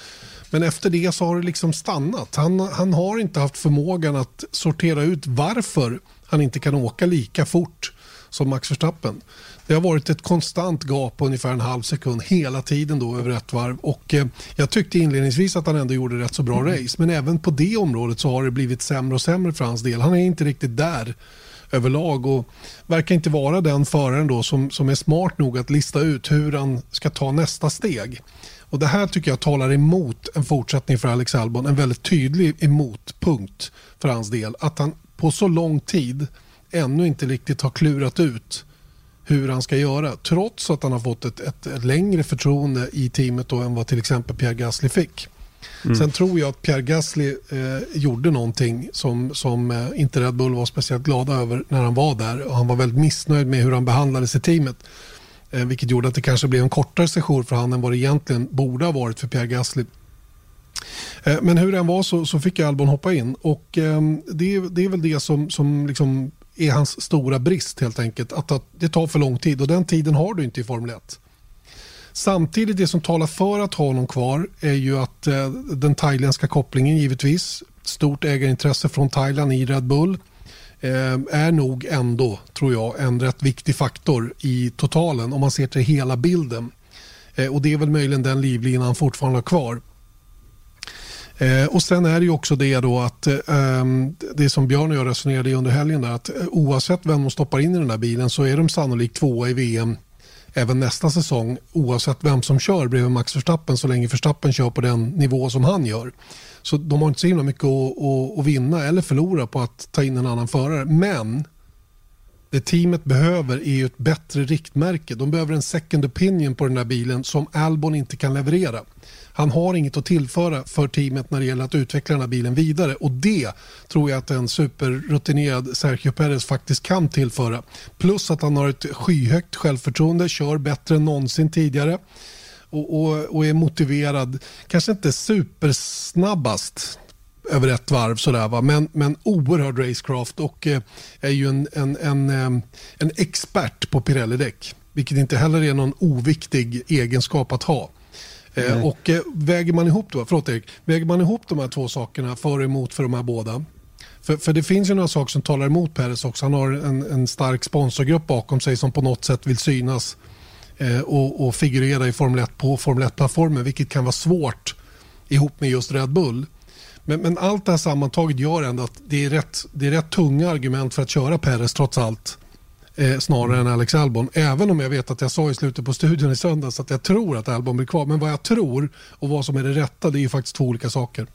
Speaker 1: Men efter det så har det liksom stannat. Han, han har inte haft förmågan att sortera ut varför han inte kan åka lika fort som Max Verstappen. Det har varit ett konstant gap på ungefär en halv sekund hela tiden då över ett varv. Och, eh, jag tyckte inledningsvis att han ändå gjorde rätt så bra mm. race. Men även på det området så har det blivit sämre och sämre för hans del. Han är inte riktigt där överlag och verkar inte vara den föraren då som, som är smart nog att lista ut hur han ska ta nästa steg. Och Det här tycker jag talar emot en fortsättning för Alex Albon. En väldigt tydlig emotpunkt för hans del. Att han på så lång tid ännu inte riktigt har klurat ut hur han ska göra trots att han har fått ett, ett, ett längre förtroende i teamet då än vad till exempel Pierre Gasly fick. Mm. Sen tror jag att Pierre Gasly eh, gjorde någonting som, som eh, inte Red Bull var speciellt glada över när han var där och han var väldigt missnöjd med hur han behandlades i teamet. Eh, vilket gjorde att det kanske blev en kortare session för han än vad det egentligen borde ha varit för Pierre Gasly. Eh, men hur den var så, så fick Albon hoppa in och eh, det, det är väl det som, som liksom är hans stora brist helt enkelt. Att, att det tar för lång tid och den tiden har du inte i Formel 1. Samtidigt det som talar för att ha honom kvar är ju att eh, den thailändska kopplingen givetvis, stort ägarintresse från Thailand i Red Bull eh, är nog ändå, tror jag, en rätt viktig faktor i totalen om man ser till hela bilden. Eh, och det är väl möjligen den livlinan han fortfarande har kvar. Eh, och sen är det ju också det då att eh, det som Björn och jag resonerade under helgen där att eh, oavsett vem de stoppar in i den där bilen så är de sannolikt tvåa i VM även nästa säsong oavsett vem som kör bredvid Max Verstappen så länge Verstappen kör på den nivå som han gör. Så de har inte så himla mycket att, att, att vinna eller förlora på att ta in en annan förare. Men det teamet behöver är ju ett bättre riktmärke. De behöver en second opinion på den där bilen som Albon inte kan leverera. Han har inget att tillföra för teamet när det gäller att utveckla den här bilen vidare och det tror jag att en superrutinerad Sergio Perez faktiskt kan tillföra. Plus att han har ett skyhögt självförtroende, kör bättre än någonsin tidigare och, och, och är motiverad. Kanske inte supersnabbast över ett varv sådär va? Men, men oerhörd racecraft och eh, är ju en, en, en, eh, en expert på Pirelli-däck. Vilket inte heller är någon oviktig egenskap att ha. Eh, och eh, väger man ihop då, förlåt Erik, väger man ihop de här två sakerna för och emot för de här båda. För, för det finns ju några saker som talar emot Peres också. Han har en, en stark sponsorgrupp bakom sig som på något sätt vill synas eh, och, och figurera i Formel 1 på Formel 1-plattformen vilket kan vara svårt ihop med just Red Bull. Men, men, allt det här sammantaget gör ändå att det är, rätt, det är rätt tunga argument för att köra Peres trots allt eh, snarare än Alex Albon. Även om jag vet att jag sa i slutet på studion i söndags att jag tror att Albon blir kvar. Men vad jag tror och vad som är det rätta det är ju faktiskt två olika saker.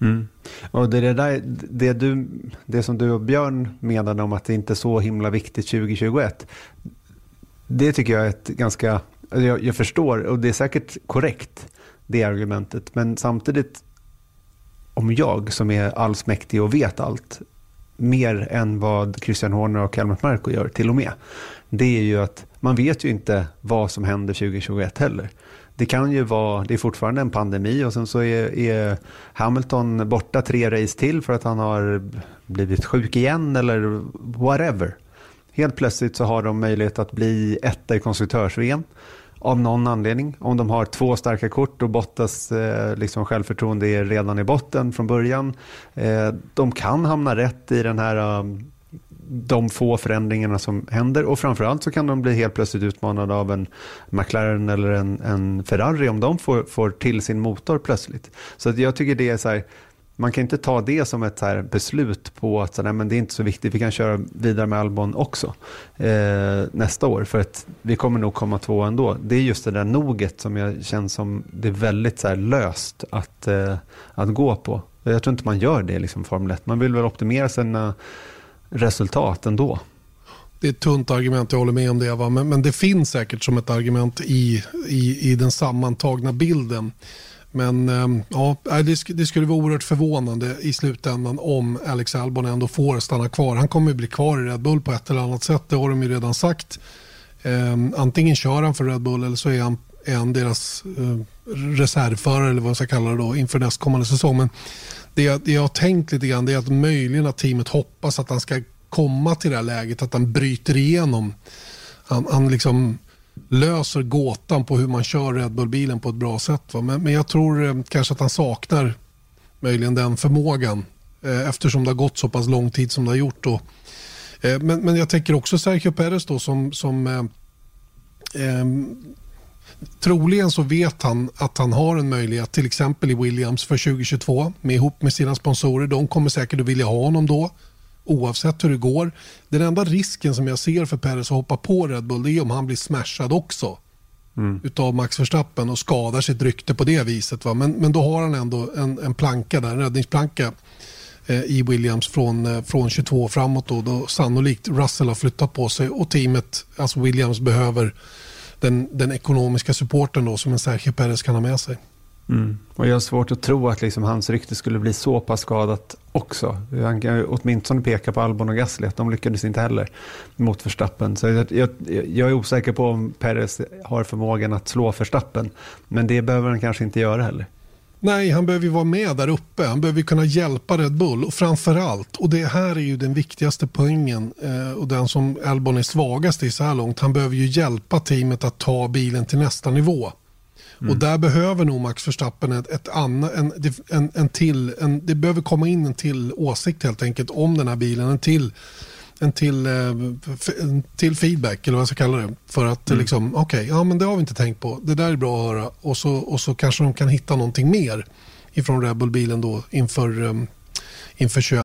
Speaker 2: Mm. Och det, där, det, du, det som du och Björn menade om att det inte är så himla viktigt 2021. Det tycker jag är ett ganska, jag, jag förstår och det är säkert korrekt det argumentet. Men samtidigt om jag som är allsmäktig och vet allt mer än vad Christian Horner och Helmut Marko gör till och med. Det är ju att man vet ju inte vad som händer 2021 heller. Det kan ju vara, det är fortfarande en pandemi och sen så är, är Hamilton borta tre race till för att han har blivit sjuk igen eller whatever. Helt plötsligt så har de möjlighet att bli etta i konstruktörs-VM av någon anledning. Om de har två starka kort och Bottas eh, liksom självförtroende är redan i botten från början. Eh, de kan hamna rätt i den här um, de få förändringarna som händer och framförallt så kan de bli helt plötsligt utmanade av en McLaren eller en, en Ferrari om de får, får till sin motor plötsligt. Så jag tycker det är så här, man kan inte ta det som ett här beslut på att så, nej, men det är inte så viktigt, vi kan köra vidare med Albon också eh, nästa år för att vi kommer nog komma två ändå. Det är just det där noget som jag känner som det är väldigt så här, löst att, eh, att gå på. Jag tror inte man gör det liksom i liksom, Formel 1. Man vill väl optimera sina resultat ändå.
Speaker 1: Det är ett tunt argument, jag håller med om det. Va? Men, men det finns säkert som ett argument i, i, i den sammantagna bilden. Men ehm, ja, det, skulle vara oerhört förvånande i slutändan om Alex Albon ändå får stanna kvar. Han kommer ju bli kvar i Red Bull på ett eller annat sätt, det har de ju redan sagt. Ehm, antingen kör han för Red Bull eller så är han, är han deras eh, reservförare eller vad man ska kalla det då inför nästkommande säsong. Men det, det jag har tänkt lite grann är att möjligen att teamet hoppas att han ska komma till det här läget, att han bryter igenom. Han, han liksom löser gåtan på hur man kör Red Bull-bilen på ett bra sätt. Men, men, jag tror eh, kanske att han saknar möjligen den förmågan eh, eftersom det har gått så pass lång tid som det har gjort. Och, Eh, men, men jag tänker också Sergio Perez då som, som eh, eh, Troligen så vet han att han har en möjlighet till exempel i Williams för 2022 med ihop med sina sponsorer. De kommer säkert att vilja ha honom då oavsett hur det går. Den enda risken som jag ser för Perez att hoppa på Red Bull är om han blir smashad också mm. utav Max Verstappen och skadar sitt rykte på det viset. Va? Men, men då har han ändå en, en planka där, en räddningsplanka eh, i Williams från, eh, från 22 framåt då, då sannolikt Russell har flyttat på sig och teamet, alltså Williams behöver den, den ekonomiska supporten då som en Sergio Perez kan ha med sig.
Speaker 2: Mm. Och jag har svårt att tro att liksom hans rykte skulle bli så pass skadat också. Han kan åtminstone peka på Albon och Gasly, att de lyckades inte heller mot Verstappen. Så jag, jag, jag är osäker på om Perez har förmågan att slå Verstappen. Men det behöver han kanske inte göra heller.
Speaker 1: Nej, han behöver ju vara med där uppe. Han behöver kunna hjälpa Red Bull. Och framförallt, och det här är ju den viktigaste poängen eh, och den som Albon är svagast i så här långt. Han behöver ju hjälpa teamet att ta bilen till nästa nivå. Mm. Och där behöver nog Max Verstappen ett, ett anna, en, en, en till, en, det behöver komma in en till åsikt helt enkelt om den här bilen. En till, en till, eh, en till feedback eller vad jag ska kalla det. För att mm. liksom, okej, okay, ja men det har vi inte tänkt på. Det där är bra att höra. Och så, och så kanske de kan hitta någonting mer ifrån Red Bull-bilen då inför, um, inför köp.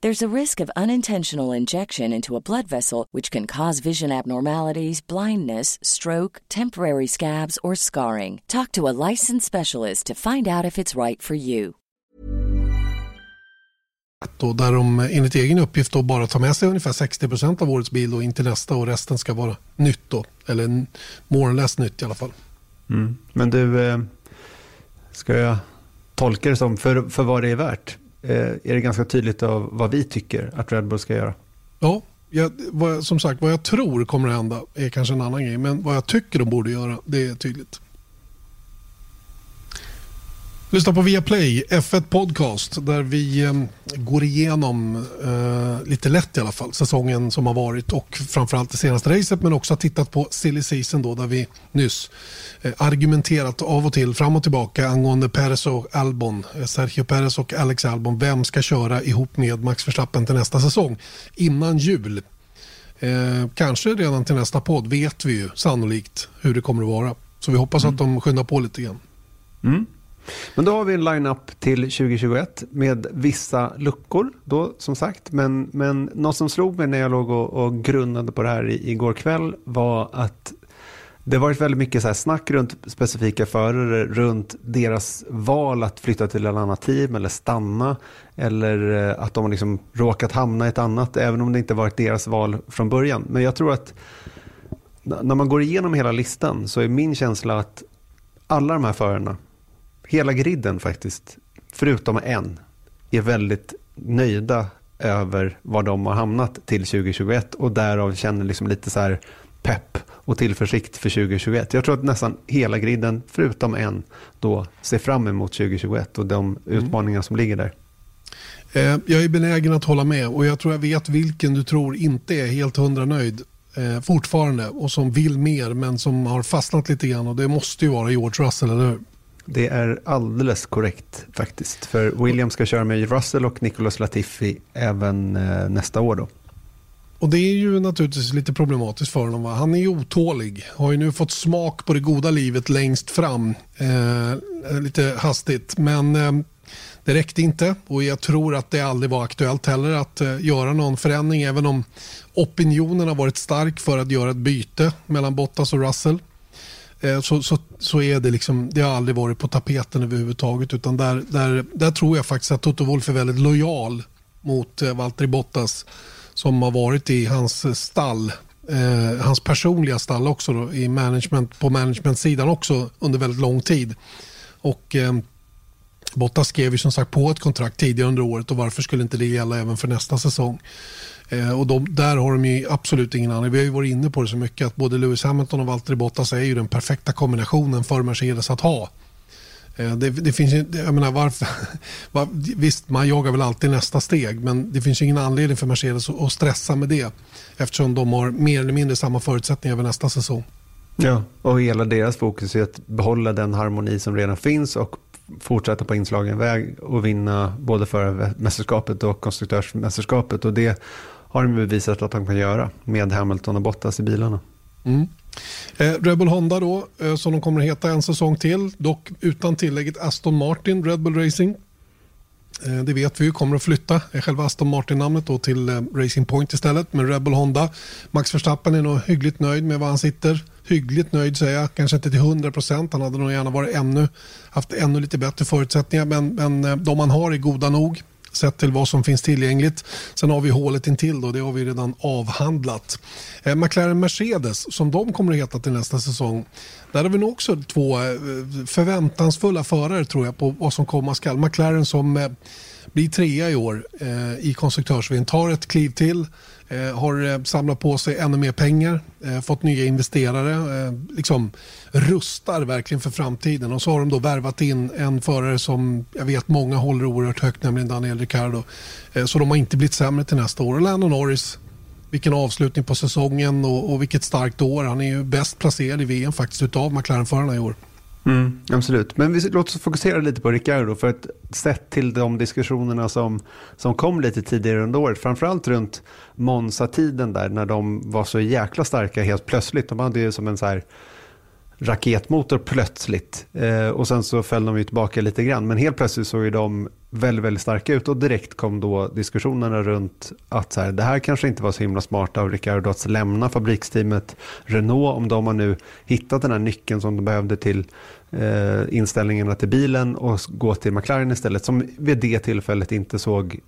Speaker 3: There's a risk of unintentional injection into a blood vessel, which can cause vision abnormalities, blindness, stroke, temporary scabs, or scarring. Talk to a licensed specialist to find out if it's right for you.
Speaker 1: Då, där de enligt egen uppgift då bara tar med sig ungefär 60 av årets bil och in till nästa och resten ska vara nytt då. Eller more or less nytt i alla fall.
Speaker 2: Mm. Men du, eh, ska jag tolka det som för, för vad det är värt? Eh, är det ganska tydligt av vad vi tycker att Red Bull ska göra.
Speaker 1: Ja, jag, vad, som sagt vad jag tror kommer att hända är kanske en annan grej. Men vad jag tycker de borde göra, det är tydligt. Lyssna på Viaplay, F1 Podcast, där vi eh, går igenom, eh, lite lätt i alla fall, säsongen som har varit och framförallt det senaste racet men också har tittat på silly season då där vi nyss eh, argumenterat av och till fram och tillbaka angående Perez och Albon, eh, Sergio Perez och Alex Albon. Vem ska köra ihop med Max Verstappen till nästa säsong innan jul? Eh, kanske redan till nästa podd vet vi ju sannolikt hur det kommer att vara. Så vi hoppas mm. att de skyndar på lite grann.
Speaker 2: Mm. Men då har vi en line-up till 2021 med vissa luckor då som sagt. Men, men något som slog mig när jag låg och, och grundade på det här i, igår kväll var att det har varit väldigt mycket så här snack runt specifika förare, runt deras val att flytta till ett annat team eller stanna. Eller eh, att de har liksom råkat hamna i ett annat, även om det inte varit deras val från början. Men jag tror att när man går igenom hela listan så är min känsla att alla de här förarna hela griden faktiskt, förutom en, är väldigt nöjda över var de har hamnat till 2021 och därav känner liksom lite så här pepp och tillförsikt för 2021. Jag tror att nästan hela griden, förutom en, då ser fram emot 2021 och de mm. utmaningar som ligger där.
Speaker 1: Eh, jag är benägen att hålla med och jag tror jag vet vilken du tror inte är helt hundra nöjd eh, fortfarande och som vill mer men som har fastnat lite grann och det måste ju vara George Russell, eller hur?
Speaker 2: Det är alldeles korrekt faktiskt. För William ska köra med Russell och Nicholas Latifi även eh, nästa år då.
Speaker 1: Och det är ju naturligtvis lite problematiskt för honom. Va? Han är ju otålig. Har ju nu fått smak på det goda livet längst fram. Eh, eh, lite hastigt. Men eh, det räckte inte och jag tror att det aldrig var aktuellt heller att eh, göra någon förändring. Även om opinionen har varit stark för att göra ett byte mellan Bottas och Russell. Eh, så, så, så är det liksom, det har aldrig varit på tapeten överhuvudtaget. Utan där, där, där tror jag faktiskt att Toto Wolff är väldigt lojal mot eh, Valtteri Bottas som har varit i hans eh, stall. Eh, hans personliga stall också då, i management, på managementsidan också under väldigt lång tid. Och eh, Bottas skrev ju som sagt på ett kontrakt tidigare under året och varför skulle inte det gälla även för nästa säsong? Eh, och de, där har de ju absolut ingen anledning. Vi har ju varit inne på det så mycket att både Lewis Hamilton och Valtteri Bottas är ju den perfekta kombinationen för Mercedes att ha. Eh, det, det, finns jag menar varför, var, visst, man jagar väl alltid nästa steg men det finns ingen anledning för Mercedes att, att stressa med det eftersom de har mer eller mindre samma förutsättningar över nästa säsong.
Speaker 2: Ja, och hela deras fokus är att behålla den harmoni som redan finns och fortsätta på inslagen väg och vinna både förarmästerskapet och konstruktörsmästerskapet. Och det har de bevisat att de kan göra med Hamilton och Bottas i bilarna.
Speaker 1: Mm. Eh, Red Bull Honda då, eh, som de kommer att heta en säsong till, dock utan tillägget Aston Martin Red Bull Racing. Eh, det vet vi ju kommer att flytta eh, själva Aston Martin-namnet då till eh, Racing Point istället. Men Red Bull Honda, Max Verstappen är nog hyggligt nöjd med var han sitter. Hyggligt nöjd säger jag, kanske inte till 100 procent. Han hade nog gärna varit ännu, haft ännu lite bättre förutsättningar. Men, men eh, de man har är goda nog sett till vad som finns tillgängligt. Sen har vi hålet intill då, det har vi redan avhandlat. Eh, McLaren Mercedes, som de kommer att heta till nästa säsong, där har vi nog också två eh, förväntansfulla förare tror jag på vad som komma skall. McLaren som eh, blir trea i år eh, i konstruktörsvin, tar ett kliv till Eh, har eh, samlat på sig ännu mer pengar, eh, fått nya investerare, eh, liksom rustar verkligen för framtiden. Och så har de då värvat in en förare som jag vet många håller oerhört högt, nämligen Daniel Ricciardo. Så de har inte blivit sämre till nästa år. Och Lando Norris, vilken avslutning på säsongen och, och vilket starkt år. Han är ju bäst placerad i VM faktiskt utav McLaren-förarna i år.
Speaker 2: Mm, absolut, men vi, låt oss fokusera lite på Ricardo. För att sett till de diskussionerna som, som kom lite tidigare under året, framförallt runt Monza-tiden där när de var så jäkla starka helt plötsligt. De hade ju som en så här raketmotor plötsligt. Eh, och sen så föll de ju tillbaka lite grann. Men helt plötsligt såg ju de väldigt, väldigt starka ut och direkt kom då diskussionerna runt att så här, det här kanske inte var så himla smart av Ricardo att lämna fabriksteamet Renault om de har nu hittat den här nyckeln som de behövde till eh, inställningarna till bilen och gå till McLaren istället som vid det tillfället inte såg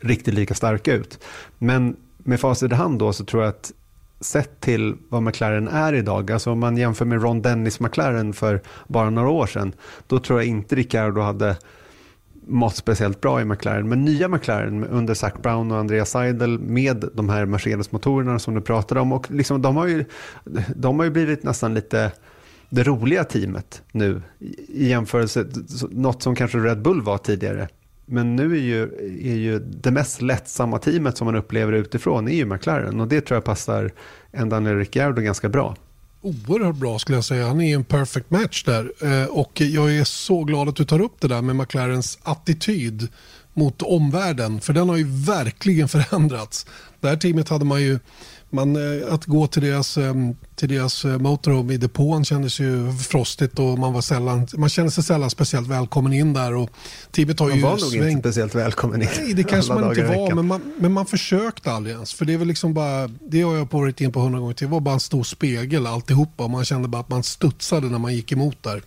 Speaker 2: riktigt lika starka ut. Men med facit i hand då så tror jag att sett till vad McLaren är idag, alltså om man jämför med Ron Dennis McLaren för bara några år sedan, då tror jag inte Ricardo hade mått speciellt bra i McLaren. Men nya McLaren under Zac Brown och Andreas Seidel med de här Mercedes-motorerna som du pratade om, och liksom, de, har ju, de har ju blivit nästan lite det roliga teamet nu i jämförelse, något som kanske Red Bull var tidigare. Men nu är ju, är ju det mest lättsamma teamet som man upplever utifrån är ju McLaren och det tror jag passar en Daniel Ricciardo ganska bra.
Speaker 1: Oerhört bra skulle jag säga. Han är en perfect match där. Eh, och jag är så glad att du tar upp det där med McLarens attityd mot omvärlden. För den har ju verkligen förändrats. Det här teamet hade man ju man, eh, att gå till deras, ehm, till deras eh, motorhome i depån kändes ju frostigt och man, var sällan, man kände sig sällan speciellt välkommen in där. Och
Speaker 2: Tibet har man ju var nog svängt. inte speciellt välkommen in.
Speaker 1: Nej, det kanske man inte var, men man, men man försökte aldrig ens. För det är väl liksom bara, det har jag varit in på hundra gånger till, det var bara en stor spegel alltihopa. Och man kände bara att man studsade när man gick emot där.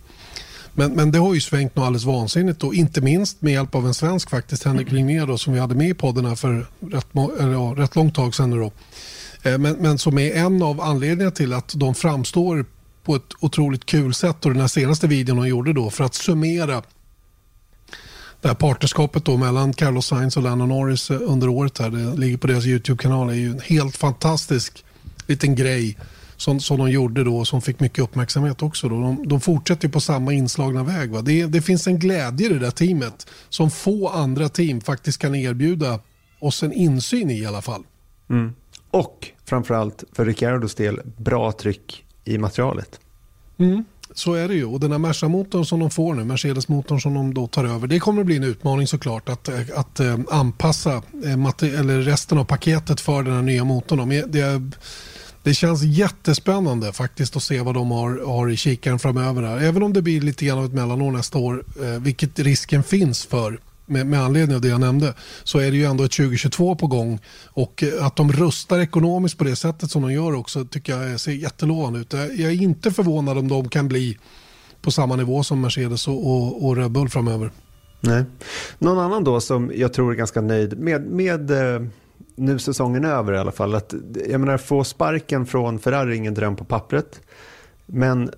Speaker 1: Men, men det har ju svängt något alldeles vansinnigt och inte minst med hjälp av en svensk faktiskt, Henrik Linnér som vi hade med i podden här för rätt, eller, ja, rätt långt tag sedan då. Eh, men, men som är en av anledningarna till att de framstår på ett otroligt kul sätt och den här senaste videon de gjorde då för att summera det här partnerskapet då mellan Carlos Sainz och Lando Norris eh, under året här, det ligger på deras YouTube-kanal, är ju en helt fantastisk liten grej som, som de gjorde då och som fick mycket uppmärksamhet också. Då. De, de fortsätter på samma inslagna väg. Va? Det, det finns en glädje i det där teamet som få andra team faktiskt kan erbjuda oss en insyn i i alla fall.
Speaker 2: Mm. Och framförallt för Ricardos del bra tryck i materialet.
Speaker 1: Mm, så är det ju. Och den här Merca-motorn som de får nu, Mercedes-motorn som de då tar över, det kommer att bli en utmaning såklart att, eh, att, eh, anpassa eh, eller resten av paketet för den här nya motorn. Det, det känns jättespännande faktiskt att se vad de har, har i kikaren framöver. Här. Även om det blir lite grann av ett mellanår nästa år, vilket risken finns för med, med anledning av det jag nämnde så är det ju ändå ett 2022 på gång och eh, att de rustar ekonomiskt på det sättet som de gör också tycker jag ser jättelovande ut. Jag är inte förvånad om de kan bli på samma nivå som Mercedes och, och, och Red Bull framöver.
Speaker 2: Nej. Någon annan då som jag tror är ganska nöjd med, med eh, nu säsongen över i alla fall. Att, jag menar få sparken från Ferrari är ingen dröm på pappret. Men,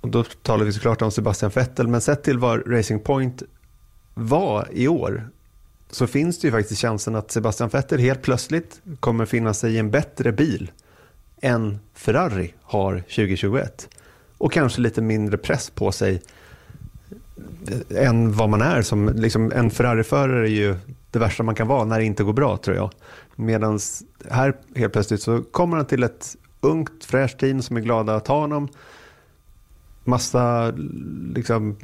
Speaker 2: och då talar vi såklart om Sebastian Vettel, men sett till vad Racing Point var i år så finns det ju faktiskt chansen att Sebastian Vettel helt plötsligt kommer finna sig i en bättre bil än Ferrari har 2021. Och kanske lite mindre press på sig än vad man är. Som, liksom, en Ferrari-förare är ju det värsta man kan vara när det inte går bra tror jag. Medan här helt plötsligt så kommer han till ett ungt fräscht team som är glada att ha honom. Massa liksom,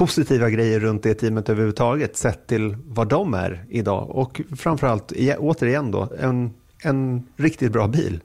Speaker 2: positiva grejer runt det teamet överhuvudtaget sett till vad de är idag. Och framförallt, återigen då, en, en riktigt bra bil.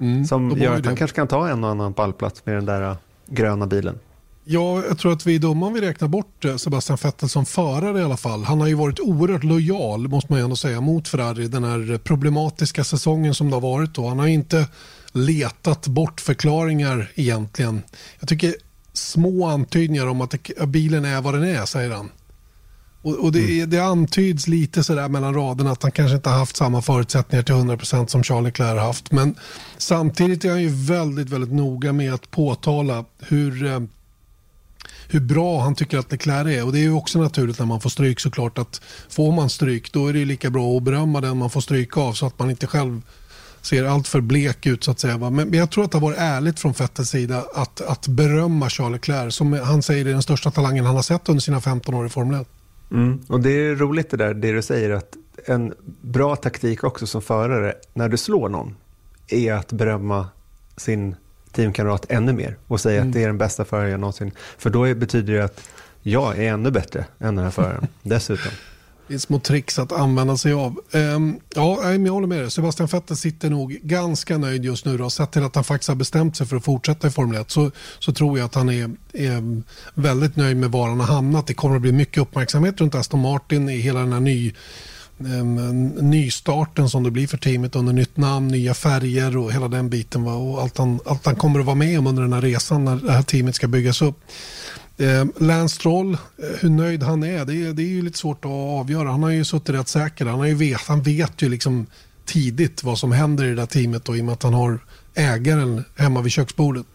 Speaker 2: Mm, som gör att han kanske kan ta en och annan pallplats med den där äh, gröna bilen.
Speaker 1: Ja, jag tror att vi är dumma om vi räknar bort äh, Sebastian Vettel som förare i alla fall. Han har ju varit oerhört lojal, måste man ändå säga, mot Ferrari den här problematiska säsongen som det har varit. Då. Han har inte letat bort förklaringar egentligen. Jag tycker små antydningar om att bilen är vad den är, säger han. Och, och det, mm. det, antyds lite sådär mellan raderna att han kanske inte har haft samma förutsättningar till 100% som Charlie Leclerc har haft. Men samtidigt är han ju väldigt, väldigt noga med att påtala hur, eh, hur bra han tycker att Leclerc är. Och det är ju också naturligt när man får stryk såklart att får man stryk då är det lika bra att berömma den man får stryk av så att man inte själv ser allt för blek ut så att säga. Men jag tror att det har varit ärligt från Vettels sida att, att berömma Charles Leclerc som han säger är den största talangen han har sett under sina 15 år i Formel 1.
Speaker 2: Mm. Och det är roligt det där det du säger att en bra taktik också som förare när du slår någon är att berömma sin teamkamrat ännu mer och säga mm. att det är den bästa föraren jag någonsin. För då betyder det att jag är ännu bättre än den här föraren dessutom.
Speaker 1: Det är små tricks att använda sig av. Um, ja, jag håller med dig. Sebastian Vettel sitter nog ganska nöjd just nu. Då. Sett till att han faktiskt har bestämt sig för att fortsätta i Formel 1 så, så tror jag att han är, är väldigt nöjd med var han har hamnat. Det kommer att bli mycket uppmärksamhet runt Aston Martin i hela den här ny, um, nystarten som det blir för teamet under nytt namn, nya färger och hela den biten. Va? Och allt, han, allt han kommer att vara med om under den här resan när det här teamet ska byggas upp. Eh, Lance Stroll, eh, hur nöjd han är, det är, det är ju lite svårt att avgöra. Han har ju suttit rätt säker. Han, har ju vet, han vet ju liksom tidigt vad som händer i det där teamet då, i och med att han har ägaren hemma vid köksbordet.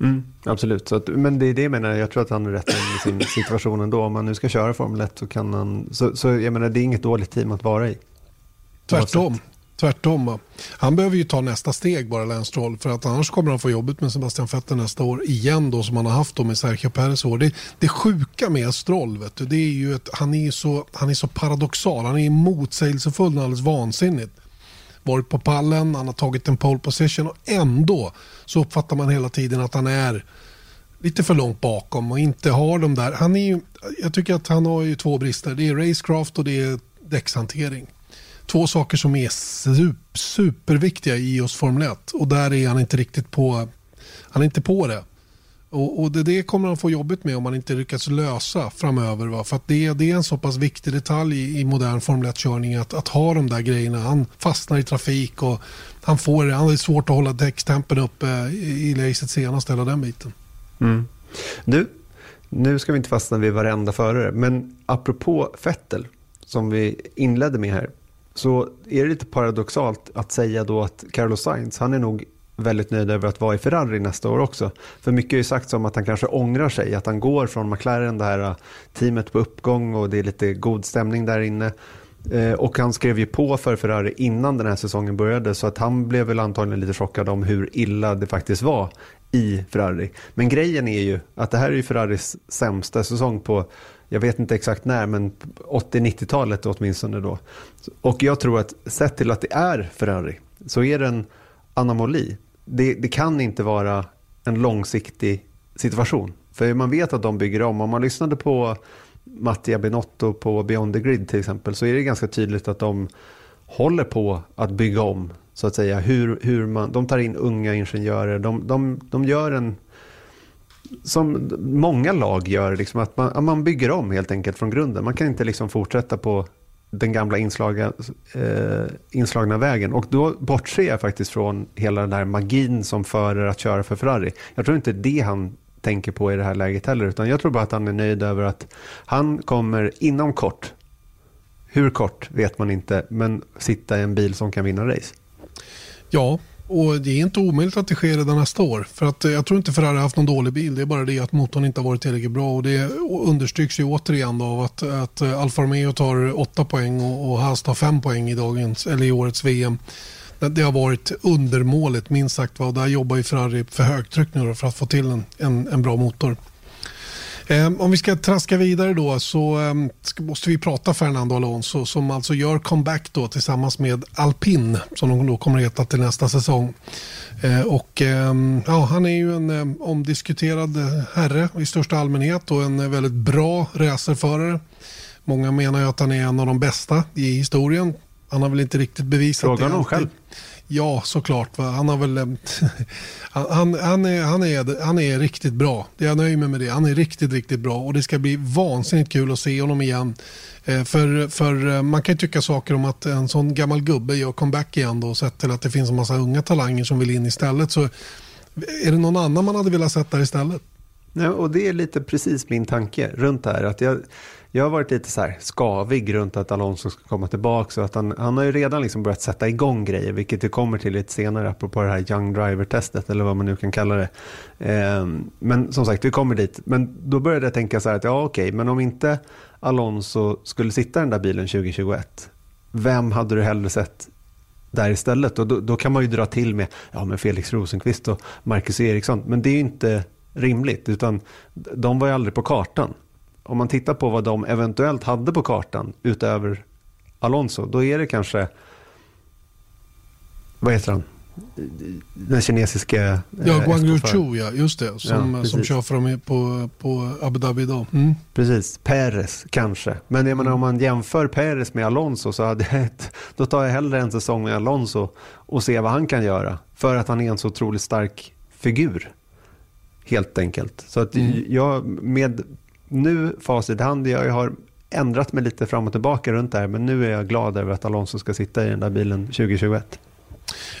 Speaker 2: Mm, absolut, att, men det är det jag menar. Jag tror att han är rätt i sin situation ändå. Om man nu ska köra Formel 1 så kan han... Så, så jag menar, det är inget dåligt team att vara i.
Speaker 1: Tvärtom. Tvärtom. Han behöver ju ta nästa steg bara, Lance Stroll, för att annars kommer han få jobbet med Sebastian Vettel nästa år igen då som han har haft då med Sergio Perez år. Det, det sjuka med Stroll, vet du, det är ju att han är så, han är så paradoxal, han är motsägelsefull och alldeles vansinnigt. Varit på pallen, han har tagit en pole position och ändå så uppfattar man hela tiden att han är lite för långt bakom och inte har de där. Han är ju, jag tycker att han har ju två brister. Det är racecraft och det är däckshantering två saker som är superviktiga i oss Formel 1 och där är han inte riktigt på, han är inte på det. Och, och det, det, kommer han få jobbigt med om han inte lyckas lösa framöver. Va? För att det, det är en så pass viktig detalj i, i modern Formel 1-körning att, att ha de där grejerna. Han fastnar i trafik och han får det. Han är svårt att hålla däckstempen uppe eh, i, i racet senast, hela den biten.
Speaker 2: Mm. Du, nu ska vi inte fastna vid varenda förare, men apropå Fettel som vi inledde med här så är det lite paradoxalt att säga då att Carlos Sainz, han är nog väldigt nöjd över att vara i Ferrari nästa år också. För mycket är ju sagt som att han kanske ångrar sig, att han går från McLaren, det här äh, teamet på uppgång och det är lite god stämning där inne. Eh, och han skrev ju på för Ferrari innan den här säsongen började så att han blev väl antagligen lite chockad om hur illa det faktiskt var i Ferrari. Men grejen är ju att det här är ju Ferraris sämsta säsong på jag vet inte exakt när, men 80-90-talet åtminstone då. Och jag tror att sett till att det är Ferrari så är det en anomali. Det, det kan inte vara en långsiktig situation. För man vet att de bygger om. Om man lyssnade på Mattia Benotto på Beyond the Grid till exempel så är det ganska tydligt att de håller på att bygga om så att säga. Hur, hur man, de tar in unga ingenjörer, de, de, de gör en som många lag gör, liksom att man, man bygger om helt enkelt från grunden. Man kan inte liksom fortsätta på den gamla inslaga, eh, inslagna vägen. Och då bortser jag faktiskt från hela den där magin som förer att köra för Ferrari. Jag tror inte det han tänker på i det här läget heller, utan jag tror bara att han är nöjd över att han kommer inom kort, hur kort vet man inte, men sitta i en bil som kan vinna race.
Speaker 1: Ja, och det är inte omöjligt att det sker redan nästa år. För att eh, jag tror inte Ferrari har haft någon dålig bil. Det är bara det att motorn inte har varit tillräckligt bra. Och det understryks ju återigen av att, att eh, Alfa Romeo tar 8 poäng och, och Haas tar 5 poäng i, dagens, eller i årets VM. Det har varit undermåligt minst sagt. Och där jobbar ju Ferrari för högtryck nu för att få till en, en, en bra motor. Eh, om vi ska traska vidare då så eh, måste vi prata Fernando Alonso som alltså gör comeback då tillsammans med Alpin som de då kommer att heta till nästa säsong. Eh, och ehm, ja, Han är ju en ehm, omdiskuterad herre i största allmänhet och en väldigt bra racerförare. Många menar ju att han är en av de bästa i historien. Han har väl inte riktigt bevisat
Speaker 2: Fråga
Speaker 1: det.
Speaker 2: honom själv.
Speaker 1: Ja, såklart. Va? Han, har väl, han, han, är, han, är, han är riktigt bra. Jag nöjer mig med det. Han är riktigt, riktigt bra och det ska bli vansinnigt kul att se honom igen. Eh, för, för eh, man kan ju tycka saker om att en sån gammal gubbe gör comeback igen då, sett till att det finns en massa unga talanger som vill in istället. Så är det någon annan man hade velat sätta där istället?
Speaker 2: Nej, och det är lite precis min tanke runt det här. Att jag, jag har varit lite så här skavig runt att Alonso ska komma tillbaka. Och att han, han har ju redan liksom börjat sätta igång grejer, vilket vi kommer till lite senare, apropå det här Young Driver-testet, eller vad man nu kan kalla det. Eh, men som sagt, vi kommer dit. Men då började jag tänka så här att, ja okej, men om inte Alonso skulle sitta i den där bilen 2021, vem hade du hellre sett där istället? Och då, då, kan man ju dra till med ja, men Felix Rosenqvist och Marcus Eriksson, men det är ju inte rimligt, utan de var ju aldrig på kartan om man tittar på vad de eventuellt hade på kartan utöver Alonso, då är det kanske, vad heter han? Den kinesiska
Speaker 1: Ja, eh, Guang Yu ja, just det. Som, ja, som kör för dem på, på Abu Dhabi idag. Mm.
Speaker 2: Precis, Perez kanske. Men jag menar, om man jämför Perez med Alonso så hade jag ett, då tar jag hellre en säsong med Alonso och ser vad han kan göra. För att han är en så otroligt stark figur. Helt enkelt. Så att mm. jag med nu facit i hand, jag har ändrat mig lite fram och tillbaka runt det här, men nu är jag glad över att Alonso ska sitta i den där bilen 2021.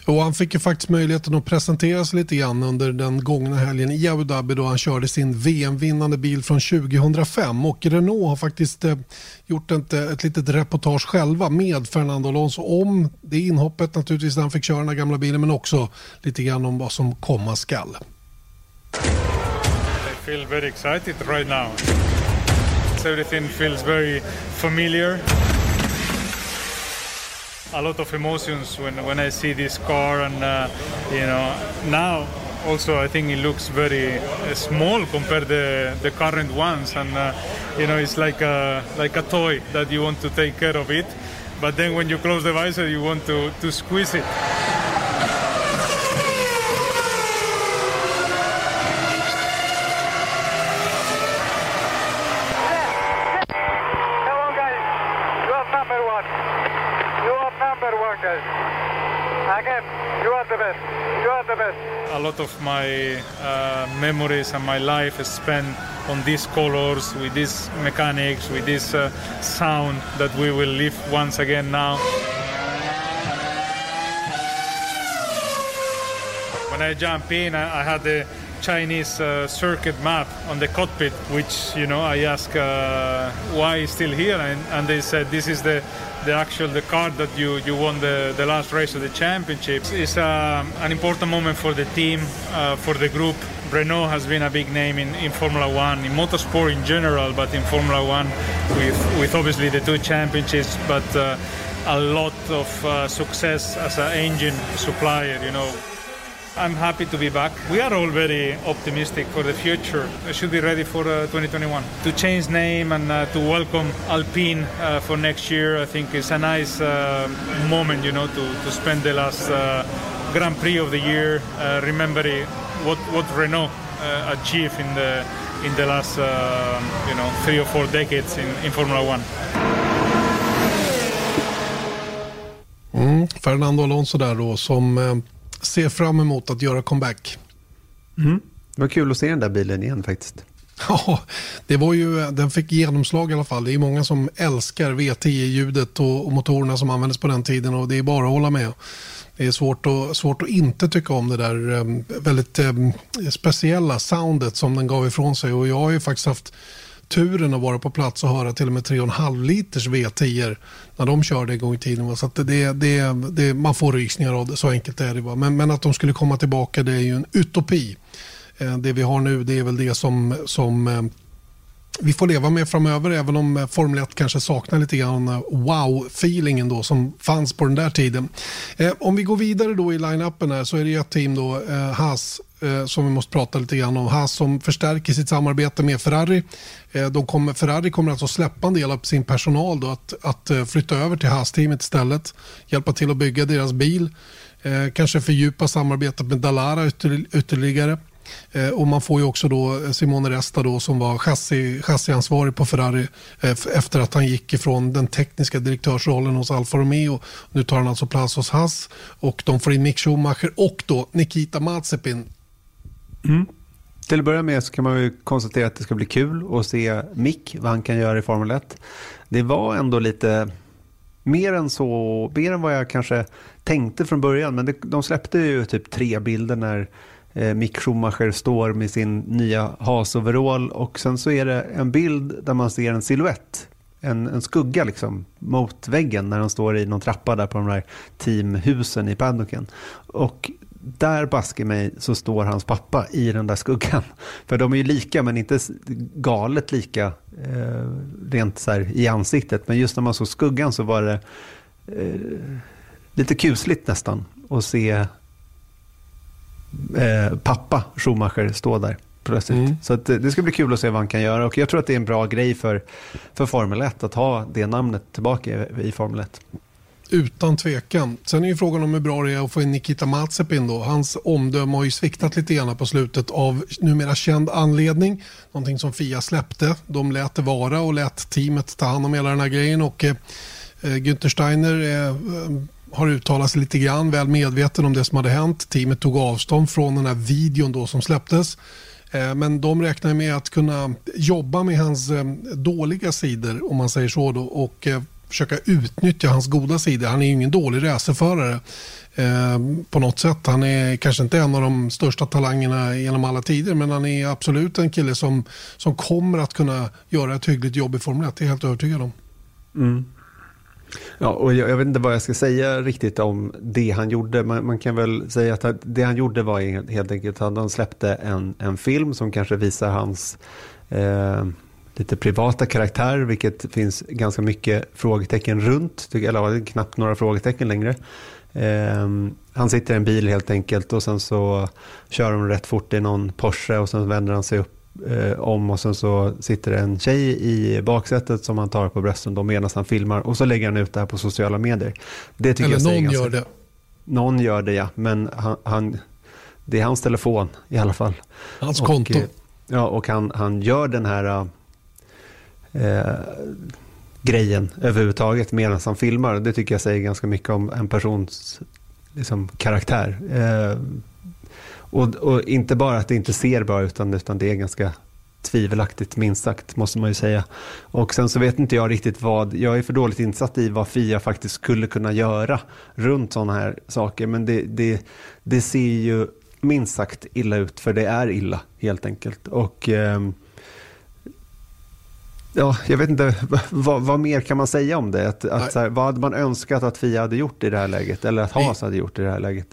Speaker 1: Och han fick ju faktiskt möjligheten att presentera sig lite grann under den gångna helgen i Abu Dhabi då han körde sin VM-vinnande bil från 2005. Och Renault har faktiskt eh, gjort ett, eh, ett litet reportage själva med Fernando Alonso om det inhoppet naturligtvis när han fick köra den här gamla bilen men också lite grann om vad som komma skall.
Speaker 4: Feel very excited right now. Everything feels very familiar. A lot of emotions when, when I see this car, and uh, you know now also I think it looks very uh, small compared to the, the current ones, and uh, you know it's like a like a toy that you want to take care of it, but then when you close the visor, you want to to squeeze it. Lot of my uh, memories and my life is spent on these colors, with these mechanics, with this uh, sound that we will live once again now. When I jump in, I, I had the Chinese uh, circuit map on the cockpit, which you know I asked uh, why still here, and, and, they said this is the the actual the card that you you won the, the last race of the championships. It's uh, an important moment for the team, uh, for the group. Renault has been a big name in, in Formula One, in motorsport in general, but in Formula One with with obviously the two championships, but uh, a lot of uh, success as an engine supplier. You know. I'm happy to be back. We are all very optimistic for the future. I should be ready for uh, 2021. To change name and uh, to welcome Alpine uh, for next year, I think is a nice uh, moment, you know, to, to spend the last uh, Grand Prix of the year uh, remembering what, what Renault achieved in the in the last, you know, three or four decades in, in Formula One.
Speaker 1: Mm, Fernando Alonso där då som ser fram emot att göra comeback.
Speaker 2: Mm. Det var kul att se den där bilen igen faktiskt.
Speaker 1: Ja, det var ju, den fick genomslag i alla fall. Det är många som älskar V10-ljudet och, och motorerna som användes på den tiden och det är bara att hålla med. Det är svårt att, svårt att inte tycka om det där um, väldigt um, speciella soundet som den gav ifrån sig och jag har ju faktiskt haft turen att vara på plats och höra till och med 3,5 liters V10 när de körde en gång i tiden. Så det, det, det, man får rysningar av det, så enkelt är det. Va? Men, men att de skulle komma tillbaka det är ju en utopi. Eh, det vi har nu det är väl det som, som eh, vi får leva med framöver även om eh, Formel 1 kanske saknar lite grann eh, wow-feelingen då som fanns på den där tiden. Eh, om vi går vidare då i line-upen här så är det ett team då, eh, Haas, eh, som vi måste prata lite grann om. Haas som förstärker sitt samarbete med Ferrari. Eh, de kommer, Ferrari kommer alltså släppa en del av sin personal då att, att eh, flytta över till Haas-teamet istället. Hjälpa till att bygga deras bil. Eh, kanske fördjupa samarbetet med Dalara ytterligare. Eh, och man får ju också då eh, Simone Resta då som var chassi, chassiansvarig på Ferrari eh, efter att han gick ifrån den tekniska direktörsrollen hos Alfa Romeo. Nu tar han alltså plats hos Haas och de får in Mick Schumacher och då Nikita Mazepin.
Speaker 2: Mm. Till att börja med så kan man ju konstatera att det ska bli kul att se Mick, vad han kan göra i Formel 1. Det var ändå lite mer än så, mer än vad jag kanske tänkte från början. Men det, de släppte ju typ tre bilder när eh, Mick Schumacher står med sin nya hasoverall och sen så är det en bild där man ser en siluett, en, en skugga liksom mot väggen när de står i någon trappa där på de där teamhusen i paddocken. Och där baske mig så står hans pappa i den där skuggan. För de är ju lika men inte galet lika eh, rent så här i ansiktet. Men just när man såg skuggan så var det eh, lite kusligt nästan att se eh, pappa Schumacher stå där plötsligt. Mm. Så att, eh, det ska bli kul att se vad han kan göra och jag tror att det är en bra grej för, för Formel 1 att ha det namnet tillbaka i, i Formel 1.
Speaker 1: Utan tvekan. Sen är ju frågan om hur bra det är att få in Nikita Mazepin då. Hans omdöme har ju sviktat lite grann på slutet av numera känd anledning. Någonting som Fia släppte. De lät det vara och lät teamet ta hand om hela den här grejen och eh, eh Günther Steiner eh, har uttalat sig lite grann, väl medveten om det som hade hänt. Teamet tog avstånd från den här videon då som släpptes. Eh, men de räknar med att kunna jobba med hans eh, dåliga sidor om man säger så då och eh, försöka utnyttja hans goda sidor. Han är ju ingen dålig racerförare på något sätt. Han är kanske inte en av de största talangerna genom alla tider men han är absolut en kille som, som kommer att kunna göra ett hyggligt jobb i Formel 1. Det är jag helt övertygad om.
Speaker 2: Mm. Ja, och jag, jag, vet inte vad jag ska säga riktigt om det han gjorde. Man, man kan väl säga att det han gjorde var helt enkelt att han släppte en, en film som kanske visar hans eh, lite privata karaktär, vilket finns ganska mycket frågetecken runt, eller knappt några frågetecken längre. Eh, han sitter i en bil helt enkelt och sen så kör de rätt fort i någon Porsche och sen vänder han sig upp eh, om och sen så sitter det en tjej i baksätet som han tar på brösten då medan han filmar och så lägger han ut det här på sociala medier. Det tycker
Speaker 1: Eller
Speaker 2: jag
Speaker 1: någon ganska... gör det.
Speaker 2: Någon gör det ja, men han, han, det är hans telefon i alla fall.
Speaker 1: Hans och, konto.
Speaker 2: Eh, ja, och han, han gör den här äh, grejen överhuvudtaget medan han filmar. Det tycker jag säger ganska mycket om en persons liksom, karaktär. Äh, och, och, inte bara att det inte ser bra ut, utan, utan det är ganska tvivelaktigt minst sagt, måste man ju säga. Och sen så vet inte jag riktigt vad, jag är för dåligt insatt i vad Fia faktiskt skulle kunna göra runt sådana här saker, men det, det, det ser ju minst sagt illa ut, för det är illa helt enkelt. Och eh, Ja, jag vet inte, vad, vad, mer kan man säga om det? Att, att, här, vad hade man önskat att Fia hade gjort i det här läget? Eller att Haas hade gjort i det här läget?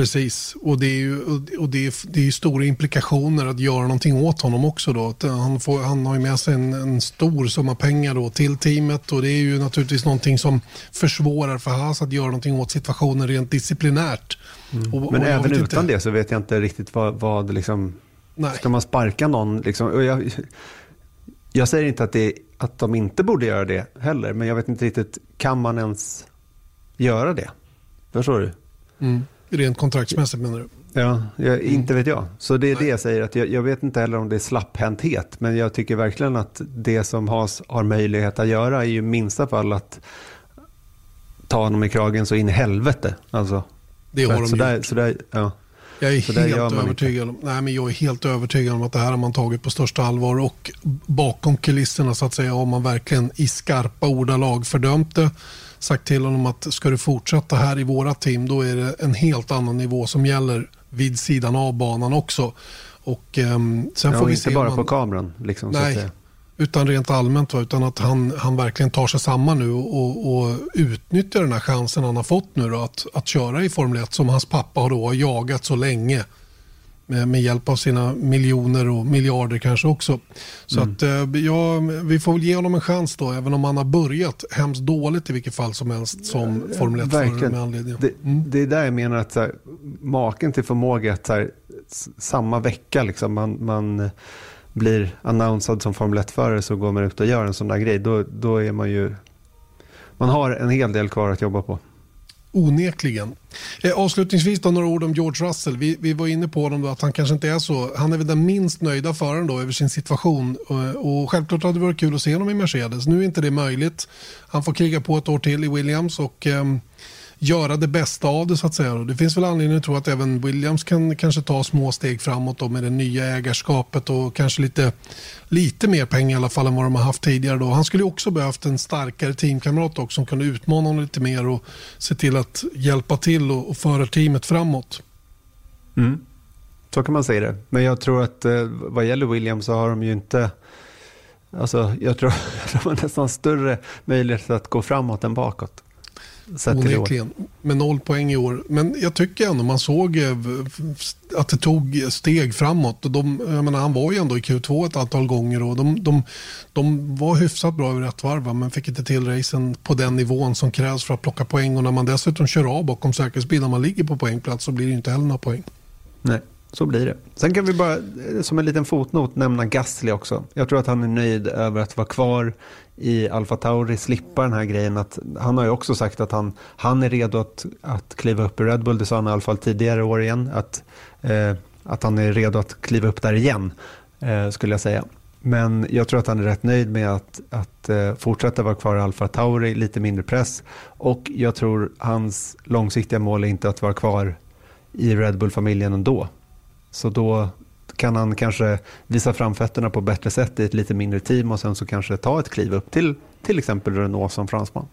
Speaker 1: Precis, och det är ju och det är, det är stora implikationer att göra någonting åt honom också. Då. Han, får, han har ju med sig en, en stor summa pengar då till teamet och det är ju naturligtvis någonting som försvårar för Haas att göra någonting åt situationen rent disciplinärt.
Speaker 2: Mm. Och, Men och även utan inte... det så vet jag inte riktigt vad, vad liksom, Nej. ska man sparka någon? Liksom, jag, jag säger inte att, det, att de inte borde göra det heller, men jag vet inte riktigt, kan man ens göra det? Förstår du?
Speaker 1: Mm. Rent kontraktsmässigt menar du?
Speaker 2: Ja, jag, inte vet jag. Så det är Nej. det jag säger, att jag, jag, vet inte heller om det är slapphänthet, men jag tycker verkligen att det som Has har möjlighet att göra är ju minsta fall att ta honom i kragen så in i helvete. Alltså,
Speaker 1: det har de så
Speaker 2: där, så där, ja.
Speaker 1: Jag är, helt övertygad om, nej, men jag är helt övertygad om att det här har man tagit på största allvar och bakom kulisserna så att säga har man verkligen i skarpa ordalag fördömt det sagt till honom att ska du fortsätta här i våra team då är det en helt annan nivå som gäller vid sidan av banan också. Och, um, sen
Speaker 2: ja,
Speaker 1: får vi
Speaker 2: inte
Speaker 1: se
Speaker 2: bara man... på kameran. Liksom,
Speaker 1: Nej, utan rent allmänt. Utan att han, han verkligen tar sig samman nu och, och utnyttjar den här chansen han har fått nu då, att, att köra i Formel 1 som hans pappa har då jagat så länge. Med, hjälp av sina miljoner och miljarder kanske också. Så mm. att eh, ja, vi får väl ge honom en chans då, även om han har börjat hemskt dåligt i vilket fall som helst som Formel 1-förare med anledning.
Speaker 2: Det, mm. det är där jag menar att här, maken till förmåga att här, samma vecka liksom, man, man blir annonsad som Formel 1-förare så går man ut och gör en sån där grej. Då, då är man ju... Man har en hel del kvar att jobba på.
Speaker 1: Onekligen. Eh, avslutningsvis då några ord om George Russell. Vi, vi var inne på honom då, att han kanske inte är så. Han är väl den minst nöjda föraren då över sin situation. Och, och självklart hade det varit kul att se honom i Mercedes. Nu är inte det möjligt. Han får kriga på ett år till i Williams och eh, göra det bästa av det så att säga. Det finns väl anledning att tro att även Williams kan kanske ta små steg framåt då med det nya ägarskapet och kanske lite, lite mer pengar i alla fall än vad de har haft tidigare. Då. Han skulle också behövt en starkare teamkamrat också som kunde utmana honom lite mer och se till att hjälpa till och, och föra teamet framåt.
Speaker 2: Mm. Så kan man säga det. Men jag tror att eh, vad gäller Williams så har de ju inte Alltså, jag tror att de har nästan större möjlighet att gå framåt än bakåt.
Speaker 1: Onekligen. Med noll poäng i år. Men jag tycker ändå man såg eh, att det tog steg framåt. De, jag menar, han var ju ändå i Q2 ett antal gånger och de, de, de var hyfsat bra över ett varv men fick inte till racen på den nivån som krävs för att plocka poäng. Och när man dessutom kör av bakom säkerhetsbilen när man ligger på poängplats så blir det inte heller några poäng.
Speaker 2: Nej. Så blir det. Sen kan vi bara eh, som en liten fotnot nämna Gasly också. Jag tror att han är nöjd över att vara kvar i Alfa Tauri, slippa den här grejen. Att, han har ju också sagt att han, han är redo att, att kliva upp i Red Bull. Det sa han i alla fall tidigare år igen. Att, eh, att han är redo att kliva upp där igen, eh, skulle jag säga. Men jag tror att han är rätt nöjd med att, att eh, fortsätta vara kvar i Alfa Tauri, lite mindre press. Och jag tror hans långsiktiga mål är inte att vara kvar i Red Bull-familjen ändå. Så då kan han kanske visa framfötterna på bättre sätt i ett lite mindre team och sen så kanske ta ett kliv upp till till exempel Renault som fransman.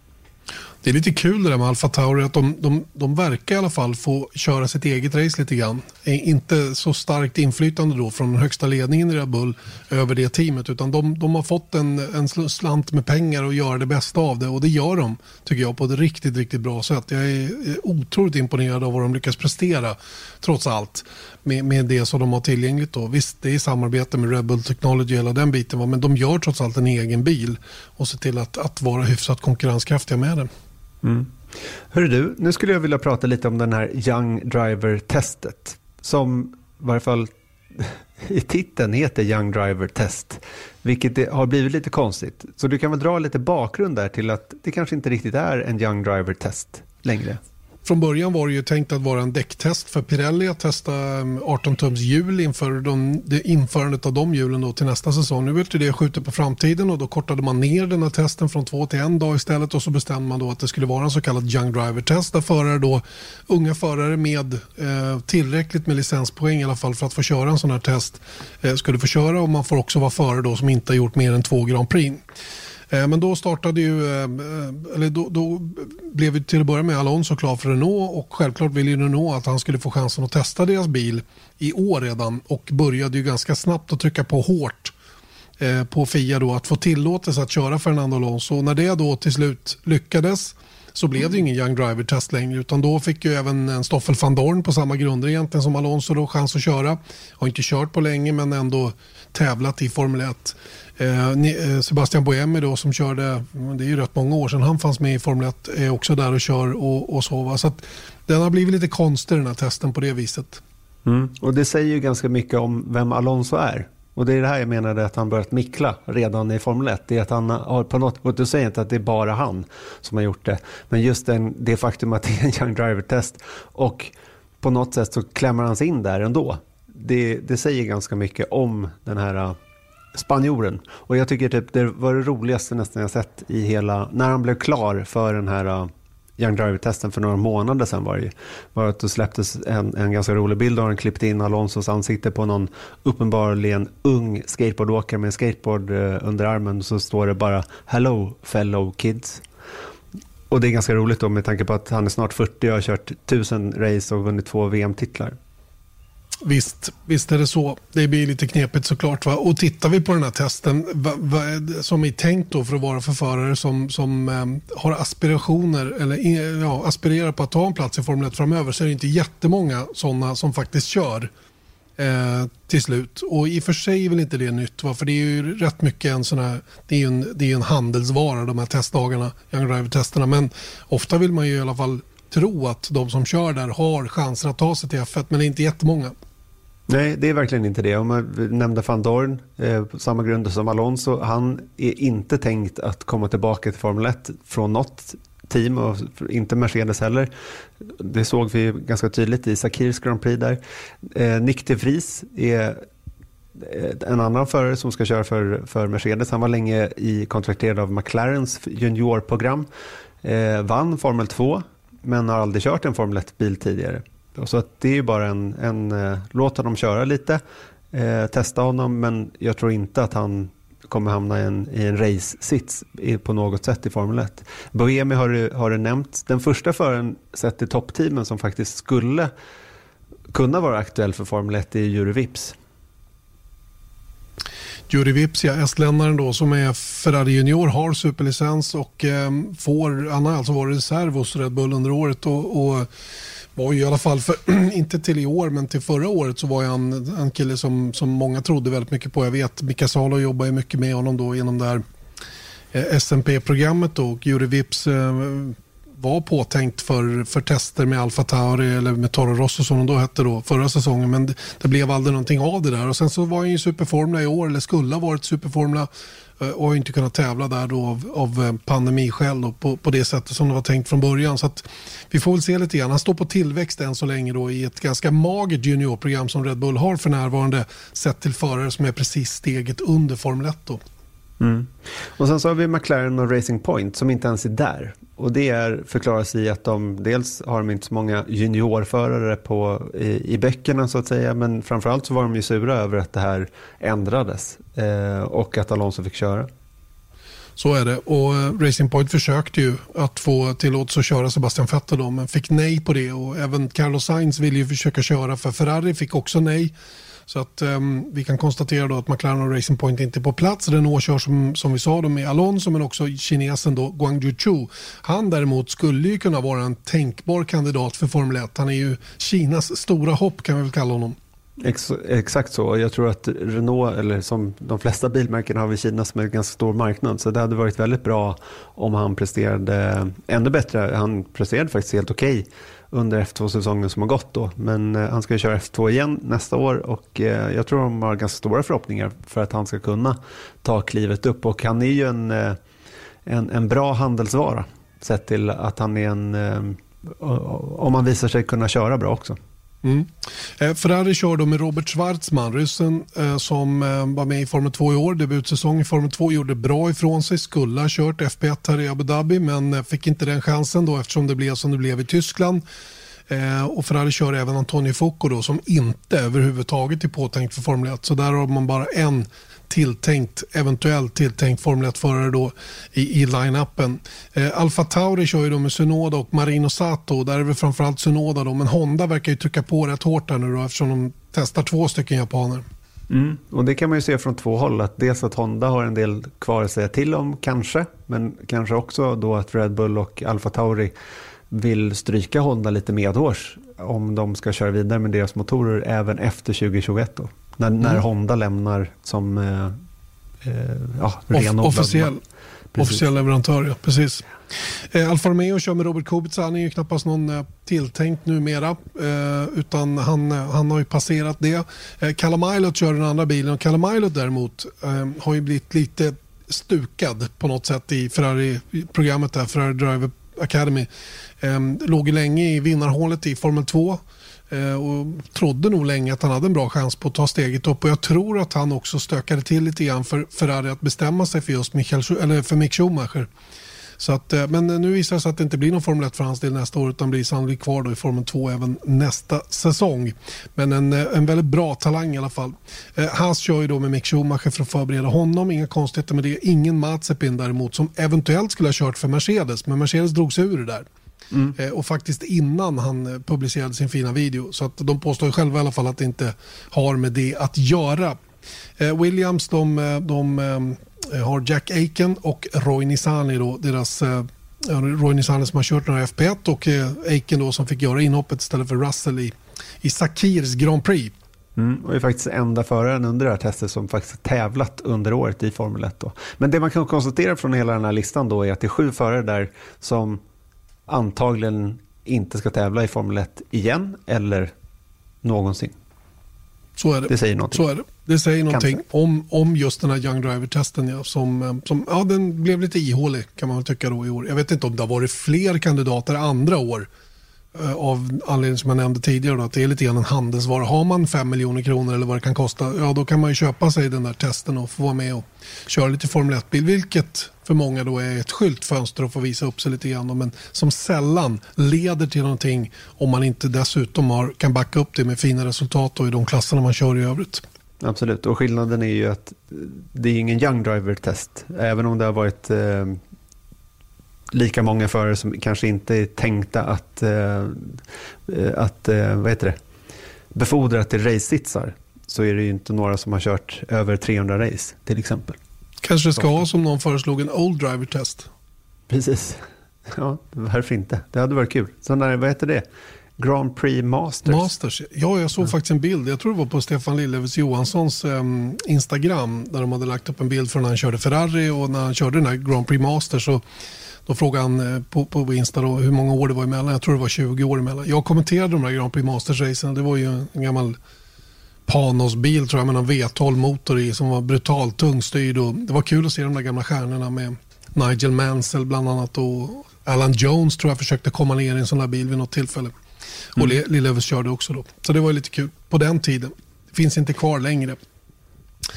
Speaker 1: Det är lite kul det där med Alfa Tauri att de, de, de verkar i alla fall få köra sitt eget race lite grann. Eh, inte så starkt inflytande då från den högsta ledningen i Red Bull över det teamet utan de, de har fått en, en slant med pengar och göra det bästa av det och det gör de tycker jag på ett riktigt, riktigt bra sätt. Jag är otroligt imponerad av vad de lyckas prestera trots allt med, med det som de har tillgängligt. Då. Visst, det är samarbete med Red Bull Technology hela den biten, men de gör trots allt en egen bil och ser till att, att vara hyfsat konkurrenskraftiga med den.
Speaker 2: Mm. Hörru du, nu skulle jag vilja prata lite om den här Young Driver-testet. Som i varje fall i titeln heter Young Driver Test. Vilket har blivit lite konstigt. Så du kan väl dra lite bakgrund där till att det kanske inte riktigt är en Young Driver Test längre.
Speaker 1: Från början var det ju tänkt att vara en däcktest för Pirelli att testa 18-tums um, hjul inför de, det införandet av de hjulen då till nästa säsong. Nu vet det skjutet på framtiden och då kortade man ner den här testen från två till en dag istället och så bestämde man då att det skulle vara en så kallad Young Driver Test där förare då, unga förare med eh, tillräckligt med licenspoäng i alla fall för att få köra en sån här test eh, skulle få köra och man får också vara förare då som inte har gjort mer än två Grand Prix. Eh, men då startade ju, eh, eh, eller då, då blev ju till att börja med Alonso klar för Renault och självklart ville ju Renault att han skulle få chansen att testa deras bil i år redan och började ju ganska snabbt att trycka på hårt på FIA då att få tillåtelse att köra Fernando Alonso. Och när det då till slut lyckades så blev det ingen Young Driver-test längre utan då fick ju även en Stoffel van Dorn på samma grunder egentligen som Alonso då chans att köra. Har inte kört på länge men ändå tävlat i Formel 1. Eh, eh, Sebastian Boemi då som körde, det är ju rätt många år sedan han fanns med i Formel 1, är också där och kör och, och så. Va? Så att den har blivit lite konstig den här testen på det viset.
Speaker 2: Mm. Och det säger ju ganska mycket om vem Alonso är. Och det är det här jag menade att han börjat mickla redan i Formel 1. Det är att han har på något, och du säger inte att det är bara han som har gjort det. Men just den, det faktum att det är en Young Driver-test och på något sätt så klämmer han sig in där ändå. Det, det säger ganska mycket om den här äh, spanjoren. Och jag tycker typ det var det roligaste nästan jag sett i hela, när han blev klar för den här äh, Young Driver-testen för några månader sedan var det var att det släpptes en, en ganska rolig bild och han klippt in Alonsos ansikte på någon uppenbarligen ung skateboardåkare med en skateboard eh, under armen så står det bara Hello fellow kids. Och det är ganska roligt då med tanke på att han är snart 40 och har kört tusen race och vunnit två VM-titlar.
Speaker 1: Visst, visst är det så. Det blir lite knepigt såklart. Va? Och tittar vi på den här testen va, va, som är tänkt då för att vara för förare som, som eh, har aspirationer eller eh, ja, aspirerar på att ta en plats i Formel 1 framöver så är det inte jättemånga sådana som faktiskt kör eh, till slut. Och i och för sig är väl inte det nytt, va? för det är ju rätt mycket en sån här, det är ju en, det är en handelsvara de här testdagarna, Young Driver-testerna. Men ofta vill man ju i alla fall tro att de som kör där har chanser att ta sig till F1, men det är inte jättemånga.
Speaker 2: Nej, det är verkligen inte det. Om man nämnde van Dorn, eh, på samma grund som Alonso, han är inte tänkt att komma tillbaka till Formel 1 från något team och inte Mercedes heller. Det såg vi ganska tydligt i Sakirs Grand Prix där. Eh, Nick de Vries är eh, en annan förare som ska köra för, för Mercedes. Han var länge i kontrakterad av McLarens juniorprogram. Eh, vann Formel 2 men har aldrig kört en Formel 1-bil tidigare. Så att det är bara en, en eh, låt honom köra lite, eh, testa honom men jag tror inte att han kommer hamna i en, i en race-sits på något sätt i Formel 1. Boemi har du, har du nämnt. Den första föraren sett i toppteamen som faktiskt skulle kunna vara aktuell för Formel 1 är Juri Vips.
Speaker 1: Juri Vips, ja, estländaren då som är Ferrari Junior, har superlicens och eh, får, han har alltså varit reserv hos Red Bull under året och, och var ju i alla fall, för, inte till i år, men till förra året så var han en kille som, som många trodde väldigt mycket på. Jag vet, Mika Salo jobbar ju mycket med honom då genom det här eh, SMP-programmet och Juri Vips eh, var påtänkt för, för tester med Alfa Tauri eller med Toro Rosso som de då hette då förra säsongen men det, det blev aldrig någonting av det där och sen så var han ju superformla i år eller skulle ha varit superformla. Eh, och har inte kunnat tävla där då av, av eh, pandemiskäl då, på, på det sättet som det var tänkt från början. Så att vi får väl se lite grann. Han står på tillväxt än så länge då i ett ganska magert juniorprogram som Red Bull har för närvarande sett till förare som är precis steget under Formel 1. Då.
Speaker 2: Mm. Och sen så har vi McLaren och Racing Point som inte ens är där. Och det är, förklaras i att de dels har de inte så många juniorförare på, i, i böckerna så att säga. Men framförallt så var de ju sura över att det här ändrades. Eh, och att Alonso fick köra.
Speaker 1: Så är det. Och eh, Racing Point försökte ju att få tillåtelse att köra Sebastian Vettel då, men fick nej på det. Och även Carlos Sainz ville ju försöka köra för Ferrari, fick också nej. Så att um, vi kan konstatera då att McLaren och Racing Point inte är på plats. Renault kör som, som vi sa då med Alonso men också kinesen då Guangzhou Chu. Han däremot skulle ju kunna vara en tänkbar kandidat för Formel 1. Han är ju Kinas stora hopp kan vi väl kalla honom.
Speaker 2: Ex, exakt så. Jag tror att Renault, eller som de flesta bilmärken har vi Kina som är en ganska stor marknad. Så det hade varit väldigt bra om han presterade ännu bättre. Han presterade faktiskt helt okej okay under F2-säsongen som har gått då. Men eh, han ska köra F2 igen nästa år och eh, jag tror de har ganska stora förhoppningar för att han ska kunna ta klivet upp. Och han är ju en, eh, en, en bra handelsvara sett till att han är en, eh, om han visar sig kunna köra bra också.
Speaker 1: Mm. Eh, Ferrari kör då med Robert Schwarzman, ryssen eh, som eh, var med i Formel 2 i år. Debutsäsong i Formel 2, gjorde bra ifrån sig, skulle ha kört FP1 här i Abu Dhabi men eh, fick inte den chansen då eftersom det blev som det blev i Tyskland. Eh, och Ferrari kör även Antonio Focco då, som inte överhuvudtaget är påtänkt för Formel 1. Så där har man bara en tilltänkt, eventuellt tilltänkt Formel 1-förare då i, i line-upen. Eh, Alfa Tauri kör ju då med Sunoda och Marino Sato. Där är det framförallt Sunoda då, men Honda verkar ju trycka på rätt hårt där nu då eftersom de testar två stycken japaner.
Speaker 2: Mm. Och Det kan man ju se från två håll. Att dels att Honda har en del kvar att säga till om kanske. Men kanske också då att Red Bull och Alfa Tauri vill stryka Honda lite medhårs om de ska köra vidare med deras motorer även efter 2021. Då. När, mm. när Honda lämnar som eh, eh, ja, renodlad.
Speaker 1: Officiell, officiell leverantör, ja. Precis. Eh, Alfa Romeo kör med Robert Kubica. Han är ju knappast någon eh, tilltänkt numera. Eh, utan han, eh, han har ju passerat det. Eh, Calamilot kör den andra bilen. Och Calamilot däremot eh, har ju blivit lite stukad på något sätt i Ferrari-programmet Ferrari Driver Academy. Eh, låg länge i vinnarhålet i Formel 2 eh, och trodde nog länge att han hade en bra chans på att ta steget upp och jag tror att han också stökade till lite grann för Ferrari att bestämma sig för just Michael, eller för Mick Schumacher. Så att, eh, men nu visar det sig att det inte blir någon Formel 1 för hans del nästa år utan blir sannolikt kvar då i Formel 2 även nästa säsong. Men en, eh, en väldigt bra talang i alla fall. Eh, Haas kör ju då med Mick Schumacher för att förbereda honom. Inga konstigheter med det. Ingen Mazepin däremot som eventuellt skulle ha kört för Mercedes men Mercedes drog sig ur det där. Mm. Och faktiskt innan han publicerade sin fina video. Så att de påstår själva i alla fall att det inte har med det att göra. Williams de, de Eh, har Jack Aiken och Roy Nissani då, deras eh, Roy Nissani som har kört några FP1 och eh, Aiken då som fick göra inhoppet istället för Russell i, i Sakirs Grand Prix.
Speaker 2: Mm, och är faktiskt enda föraren under det här testet som faktiskt tävlat under året i Formel 1. Då. Men det man kan konstatera från hela den här listan då är att det är sju förare där som antagligen inte ska tävla i Formel 1 igen eller någonsin.
Speaker 1: Så är det.
Speaker 2: Det säger någonting.
Speaker 1: Så är det. Det säger någonting
Speaker 2: Kanske.
Speaker 1: om, om just den här Young Driver-testen. Ja, som, eh, som, ja, den blev lite ihålig kan man väl tycka då i år. Jag vet inte om det har varit fler kandidater andra år. Eh, av anledning som jag nämnde tidigare då, att det är lite grann en handelsvara. Har man 5 miljoner kronor eller vad det kan kosta, ja då kan man ju köpa sig den där testen och få vara med och köra lite Formel 1-bil. Vilket för många då är ett skyltfönster att få visa upp sig lite grann. Men som sällan leder till någonting om man inte dessutom har, kan backa upp det med fina resultat då i de klasserna man kör i övrigt.
Speaker 2: Absolut, och skillnaden är ju att eh, det är ingen young driver-test. Även om det har varit eh, lika många förare som kanske inte är tänkta att, eh, att eh, vad heter det? befordra till race-sitsar så är det ju inte några som har kört över 300 race till exempel.
Speaker 1: Kanske ska ha som någon föreslog en old driver test.
Speaker 2: Precis. Ja, varför inte? Det hade varit kul. Så när, vad heter det? Grand Prix Masters.
Speaker 1: Masters. Ja, jag såg faktiskt en bild. Jag tror det var på Stefan Lillevs Johanssons ehm, Instagram. Där de hade lagt upp en bild från när han körde Ferrari och när han körde den här Grand Prix Masters. Så då frågade han eh, på, på Insta då, hur många år det var emellan. Jag tror det var 20 år emellan. Jag kommenterade de här Grand Prix Masters-racen. Det var ju en gammal Panos-bil tror jag med en V12-motor i som var brutalt tungstyrd. Och det var kul att se de där gamla stjärnorna med Nigel Mansell bland annat och Alan Jones tror jag försökte komma ner i en sån där bil vid något tillfälle. Och mm. Lillövers körde också då. Så det var ju lite kul på den tiden. Det finns inte kvar längre.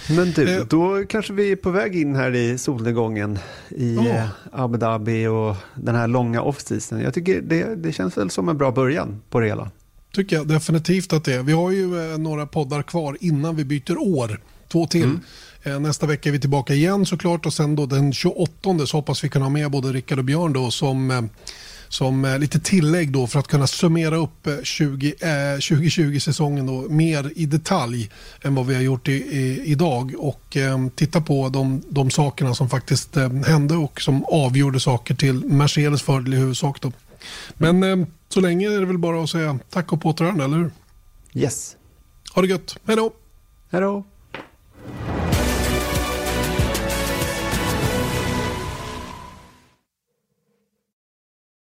Speaker 2: Men du,
Speaker 1: Eh.
Speaker 2: då kanske vi är på väg in här i solnedgången i eh, Abu Dhabi och den här långa off-season. Jag tycker det, det känns väl som en bra början på det hela.
Speaker 1: Tycker jag definitivt att det är. Vi har ju eh, några poddar kvar innan vi byter år. Två till. Eh, Nästa vecka är vi tillbaka igen såklart och sen då den 28 så hoppas vi kunna ha med både Rickard och Björn då som, som eh, lite tillägg då för att kunna summera upp eh, 20, eh, 2020-säsongen då mer i detalj än vad vi har gjort i, i, idag och eh, titta på de, de sakerna som faktiskt eh, hände och som avgjorde saker till Mercedes fördel i huvudsak. Då. Men eh, så länge är det väl bara att säga tack och på återhörande, eller hur?
Speaker 2: Yes.
Speaker 1: Ha det gött. Hej då!
Speaker 2: Hej då!